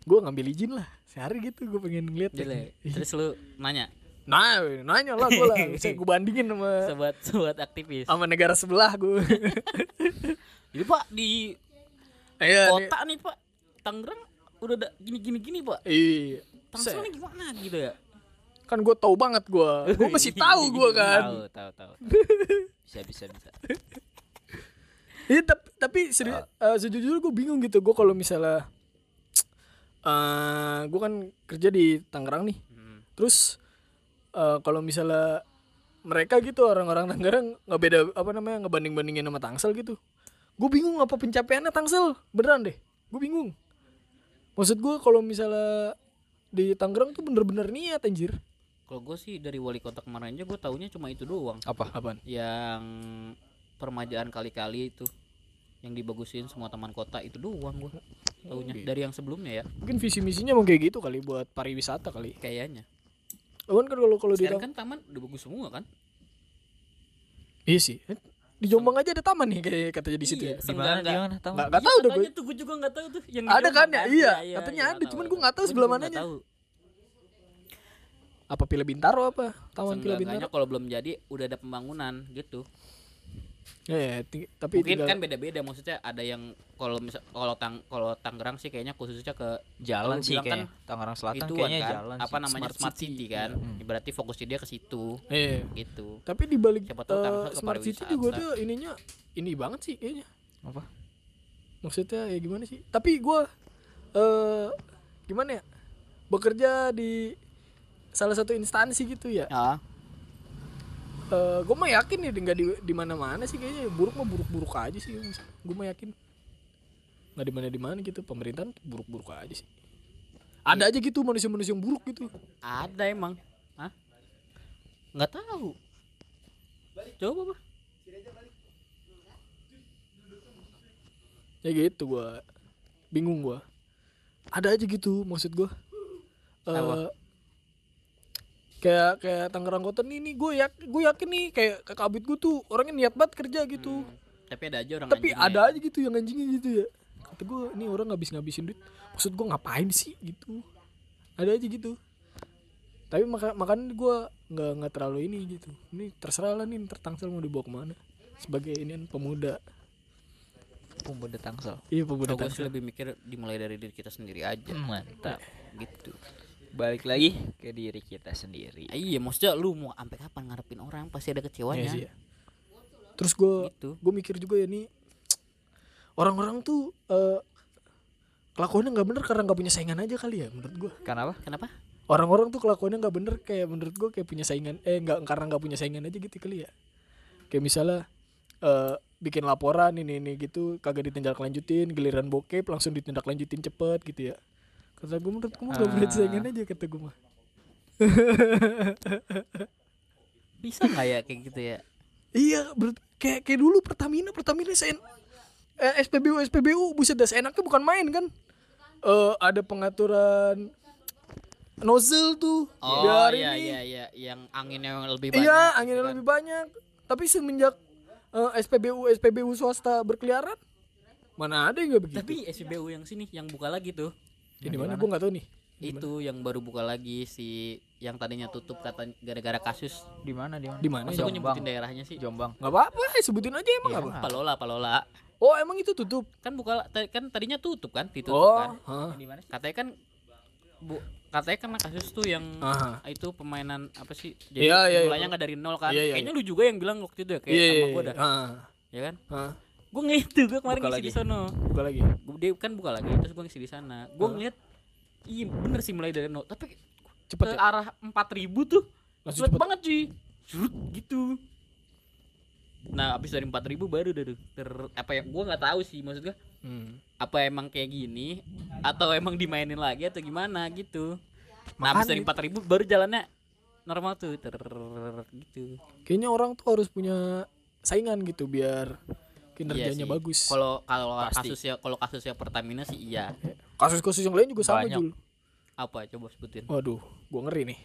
Gue ngambil izin lah sehari gitu gue pengen ngeliat. Jele. Iya. terus lu nanya Nah, nanya lah gue lah. Bisa gue bandingin sama sobat sobat aktivis sama negara sebelah gue. jadi pak di Iya. nih. kota nih pak Tangerang udah ada gini gini gini pak. Iya. Nih gimana gitu ya? Kan gue tahu banget gue. Gue pasti tahu gue kan. tahu tahu tahu tahu. bisa bisa bisa. Iya tapi tapi seri- eh, sejujurnya gue bingung gitu. Gue kalau misalnya eh gue kan kerja di Tangerang nih. Hmm. terus eh kalau misalnya mereka gitu orang-orang Tangerang nggak beda apa namanya ngebanding bandingin sama Tangsel gitu. Gue bingung apa pencapaiannya Tangsel. Beneran deh. Gue bingung maksud gue kalau misalnya di Tangerang tuh bener-bener niat anjir. Kalau gue sih dari wali kota kemarin aja gue taunya cuma itu doang. Apa? Apaan? Yang permajaan kali-kali itu yang dibagusin semua taman kota itu doang gua taunya. Gitu. dari yang sebelumnya ya. Mungkin visi misinya mau kayak gitu kali buat pariwisata kali. Kayaknya. Kan kalau kalau di kan taman udah bagus semua kan? Iya sih di Jombang aja ada taman nih kayak katanya di situ Iya, ya. di mana enggak. gimana tahu Nggak nggak tahu deh gue. tuh gue juga nggak tahu tuh yang di Ada kan ya? Iya, katanya ada, cuman tahu. gua nggak tahu sebelah mananya. tahu. Apa Pila Bintaro apa? Taman Pila Bintaro. kalau belum jadi udah ada pembangunan gitu Ya, ya, ting- tapi mungkin tinggal kan beda-beda maksudnya ada yang kalau misal kalau tang kalau Tangerang sih kayaknya khususnya ke jalan sih kayaknya kan Tangerang Selatan itu kayaknya kan jalan apa sih. namanya Smart smart, City. city, kan Hmm. berarti fokusnya dia ke situ Iya. gitu Tapi di balik Siapa tahu Tangsel ke Smart City juga tuh ininya ini banget sih kayaknya. apa Maksudnya ya gimana sih? Tapi gua eh gimana ya? Bekerja di salah satu instansi gitu ya. ya Eh gue mah yakin ya nggak di di mana-mana sih kayaknya buruk mah buruk-buruk aja sih. Gue mah yakin nggak di mana di mana gitu pemerintahan buruk-buruk aja sih. Ada aja gitu manusia-manusia yang buruk gitu. ada emang Hah? nggak tahu coba apa ya gitu gua bingung gua ada aja gitu maksud Eh, Apa? Kayak kayak Tangerang Kota nih nih gue yak gue yakin nih kayak kakak gue tuh orangnya niat banget kerja gitu. Tapi ada aja orang tapi ada ya. aja gitu yang anjingnya gitu ya. Kata gue ini orang ngabis ngabisin duit. Maksud gue ngapain sih? gitu. Ada aja gitu. Tapi maka makanya gue nggak nggak terlalu ini gitu. Ini terserah lah nih ntar tangsel mau dibawa ke mana. Sebagai ini pemuda. Pemuda Tangsel. iya pemuda tangsel. lebih mikir dimulai dari diri kita sendiri aja. Mantap. gitu Balik lagi ke diri kita sendiri. Ah, iya maksudnya lu mau sampai kapan ngarepin orang? Pasti ada Iya kecewanya sih ya. terus gue gitu. gue mikir juga ya nih. Orang-orang tuh eh, kelakuannya nggak bener karena nggak punya saingan aja kali ya menurut gue Kenapa? kenapa? Orang-orang tuh kelakuannya nggak bener kayak menurut gue kayak punya saingan eh nggak karena nggak punya saingan aja gitu kali ya. Kayak misalnya eh bikin laporan ini ini gitu kagak ditindak lanjutin giliran bokep langsung ditindak lanjutin cepet gitu ya kata gue menurut gue nggak punya Ah. saingan aja kata gue mah bisa nggak ya kayak gitu ya iya ber- kayak kayak dulu Pertamina Pertamina sen eh, SPBU SPBU buset dah enaknya bukan main kan eh ada pengaturan nozzle tuh oh biar iya ini iya iya yang anginnya yang lebih banyak Iya, gitu anginnya kan. lebih banyak. Tapi semenjak eh, SPBU SPBU swasta berkeliaran, mana ada yang nggak begitu? tapi SBU yang sini yang buka lagi tuh ini mana gua nggak tahu nih. itu yang baru buka lagi si yang tadinya tutup kata gara-gara kasus Di mana di mana? Di mana? masa gue nyebutin daerahnya sih Jombang. Nggak apa-apa, sebutin aja emang Iya. apa? Palola Palola Oh, emang itu tutup. kan buka kan tadinya tutup kan ditutup Oh, kan. Di sih? katanya kan bu katanya kan kasus tuh yang Aha. itu permainan apa sih Iya, iya, iya. mulainya nggak dari nol kan Iya, iya, kayaknya lu juga yang bilang waktu itu ya kayak Iya, sama iya, gue iya. dah Ah, ya kan ah. Gue ngeliat tuh gue kemarin Buka ngisi di sono. Buka lagi. Gua- dia kan buka lagi terus gue ngisi di sana. Gue ngeliat iya bener sih mulai dari nol. Tapi Cepet ke ya? arah 4000 tuh Langsung cepet cepet. banget cuy. Zrut, gitu. Nah abis dari 4000 baru udah ter apa yang gue nggak tahu sih maksud gue Hmm. apa emang kayak gini atau emang dimainin lagi atau gimana gitu. Nah abis dari Makanya- 4000 baru jalannya normal tuh ter gitu. Kayaknya orang tuh harus punya saingan gitu biar kinerjanya Iya bagus. kalau kalau kasusnya kalau kasusnya Pertamina sih iya Kasus-kasus yang lain juga sama, Banyak. Jul. apa coba sebutin Waduh, gua ngeri nih.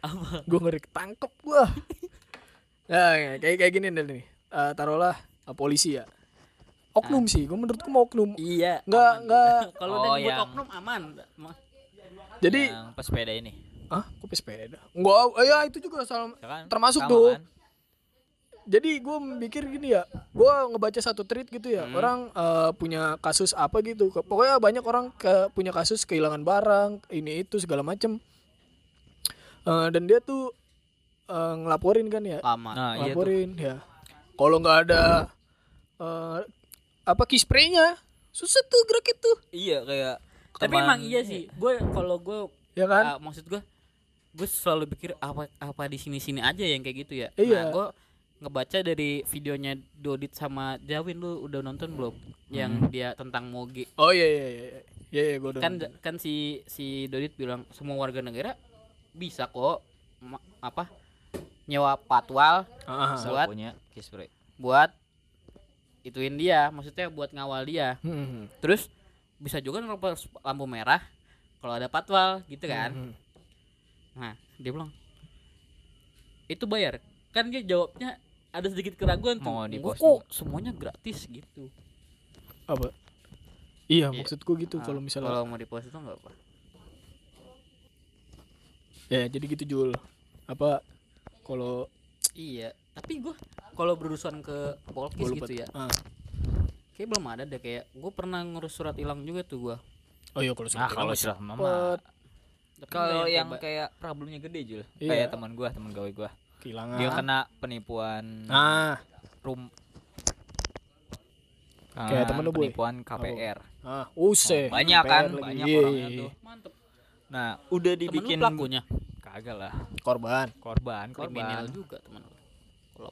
apa gue ngeri ketangkep gue nah kayak kayak gini nih Eh, taruhlah eh, polisi ya oknum sih gue menurutku mau oknum iya Nggak- aman. nggak. kalau Oh, udah nyebut yang- oknum aman Ma- jadi Yang pesepeda ini. ah kok sepeda enggak eh, ya itu juga salah Ya kan? termasuk Sama tuh kan? Jadi gue mikir gini ya gue ngebaca satu tweet gitu ya Hmm. orang eh, punya kasus apa gitu. Pokoknya banyak orang ke, punya kasus kehilangan barang ini itu segala macem. Eh, dan dia tuh eh, ngelaporin kan ya? Lama. Nah, iya tuh. laporin ya. Kalau nggak ada eh, apa key spray-nya susah tuh gerak itu. Iya kayak tapi teman- emang iya sih. Gue kalau gue ya kan? ah, maksud gue gue selalu pikir apa apa di sini sini aja yang kayak gitu ya. Iya. nah gue ngebaca dari videonya Dodit sama Jawin lu udah nonton belum yang dia tentang moge oh iya iya iya iya iya iya, gua kan nonton. kan si si Dodit bilang semua warga negara bisa kok ma- apa nyewa patwal Ah, ah. Buat- punya kiss spray. buat ituin dia maksudnya buat ngawal dia Hmm, hmm, terus bisa juga nerobos lampu merah kalau ada patwal gitu kan hmm. nah dia bilang itu bayar kan dia jawabnya ada sedikit keraguan tuh Mau di "Enggak pos kok semuanya gratis gitu apa iya Iya. maksudku gitu Ah, kalau misalnya kalau mau di pos itu nggak apa ya jadi gitu Jul apa kalau iya tapi gua kalau berurusan ke polkis gitu ya ah. kayak belum ada deh kayak gue pernah ngurus surat hilang juga tuh gua oh iya kalau Nah, sudah kalau sudah mama kalau nggak yang kayak problemnya gede Jul. Iya. Kayak teman gua, teman gawe gua. Kehilangan Dia kena penipuan ah rum Kayak Ah, temen lu, penipuan KPR. ah usai banyak kan, PR lagi. banyak Iya, orangnya iya, tuh. iya. mantep Nah, udah temen lu dibikin pelakunya kagak lah. korban Korban, kriminal korban. juga temen lu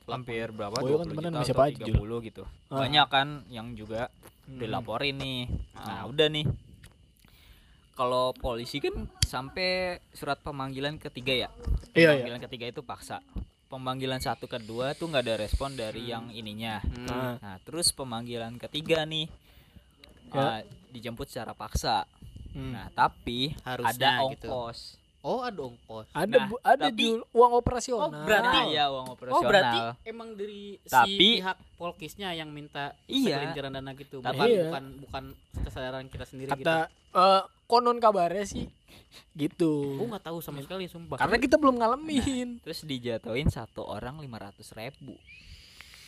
Hampir berapa? Boy kan 20 temenan juta atau siapa aja, Jul? 30 gitu. Ah. Banyak kan yang juga Hmm. dilaporin nih. Nah, Ah. udah nih. Kalau polisi kan sampai surat pemanggilan ketiga ya. Iya, iya. Pemanggilan ketiga itu paksa. pemanggilan satu kedua tuh nggak ada respon dari yang ininya. Hmm. Nah, terus pemanggilan ketiga nih Ya. eh, dijemput secara paksa. hmm. Nah, tapi Harusnya ada gitu. Oh, ada ongkos. ada nah, bu- ada tapi- Jul, uang operasional. Oh, berarti- Nah, iya uang Oh, operasional. berarti emang dari si Tapi- pihak Polkisnya yang minta Iya. segelintiran dana gitu. Tapi- Bukan Iya. bukan bukan kesadaran kita sendiri gitu. kata eh, konon kabarnya sih gitu. Gue nggak tahu sama sekali sumpah. Karena kita belum ngalamin. Terus dijatuhin satu orang 500 ribu.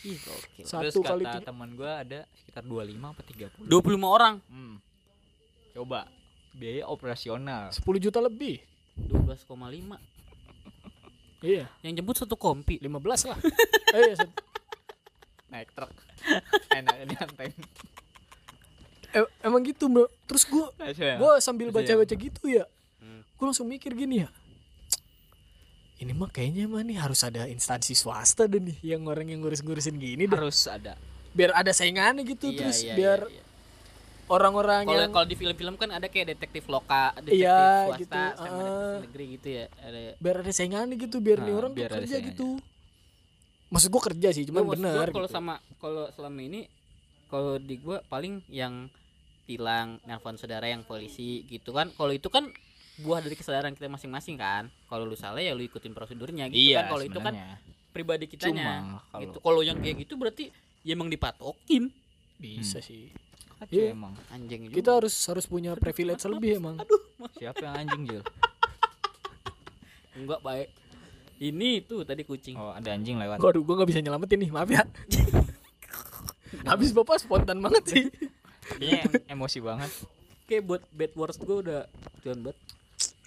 Ih, gokil. Satu Terus kali kata tiga- teman gua ada sekitar 25 apa 30. 25 orang, Hmm. Coba biaya operasional. 10 juta lebih. 12,5. Iya, Yang jemput satu kompi. 15 lah. eh, iya, set- Naik truk. Enak dianteng. eh, emang gitu, Bro. Terus gua gua sambil Iya. baca-baca gitu ya. Hmm. Gua langsung mikir gini ya. Ini mah kayaknya mah nih harus ada instansi swasta deh nih yang orang yang ngurus-ngurusin gini deh. harus ada. Biar ada saingannya gitu Iya, terus iya, biar iya, iya. Orang-orang Kalau yang kalau di film-film kan ada kayak detektif loka, detektif Iya, swasta, gitu, sama ah. detektif negeri gitu ya. Ada biar ada saingannya gitu biar nih Nah, orang biar kerja saingannya. gitu. Maksud gua kerja sih, cuman Gua maksud bener kalau gitu. sama kalau selama ini kalau di gua paling yang tilang nelpon saudara yang polisi gitu kan kalau itu kan buah dari kesadaran kita masing-masing kan kalau lu salah ya lu ikutin prosedurnya gitu kan kalau itu kan pribadi kitanya Cuma kalau- gitu kalau yang kayak gitu berarti ya emang dipatokin Bisa Hmm. sih. Kacau Iya. emang. anjing juga Kita harus harus punya privilege lebih emang. Siapa yang anjing, Jul? enggak baik ini tuh tadi kucing Oh, ada anjing lewat. Waduh, gua nggak bisa nyelamatin nih, maaf ya. Habis bapak spontan banget sih. Kayaknya em- emosi banget. kayak buat bad words gua udah tuan banget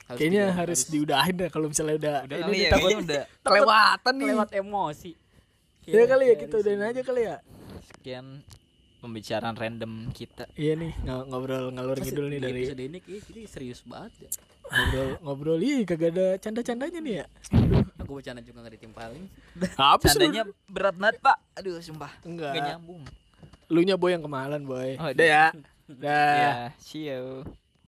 Harus Kayaknya di- harus diudahin dah kalau misalnya udah, Udah ini ya, takut udah terlewatan nih. lewat emosi Ya kali ya kita udahin aja kali ya. sekian pembicaraan random kita. Iya nih ng- ngobrol ngalur ngidul nih dari episode ini ini serius banget ya ngobrol ngobrol ih kagak ada canda-candanya nih ya. aku bercanda juga gak ditimpalin Apa sih? Candanya berat banget, Pak. Aduh, sumpah. Enggak. Gak nyambung. Lu nya boy yang kemalan boy. Oh, Udah ya. Dah. Ya, see you.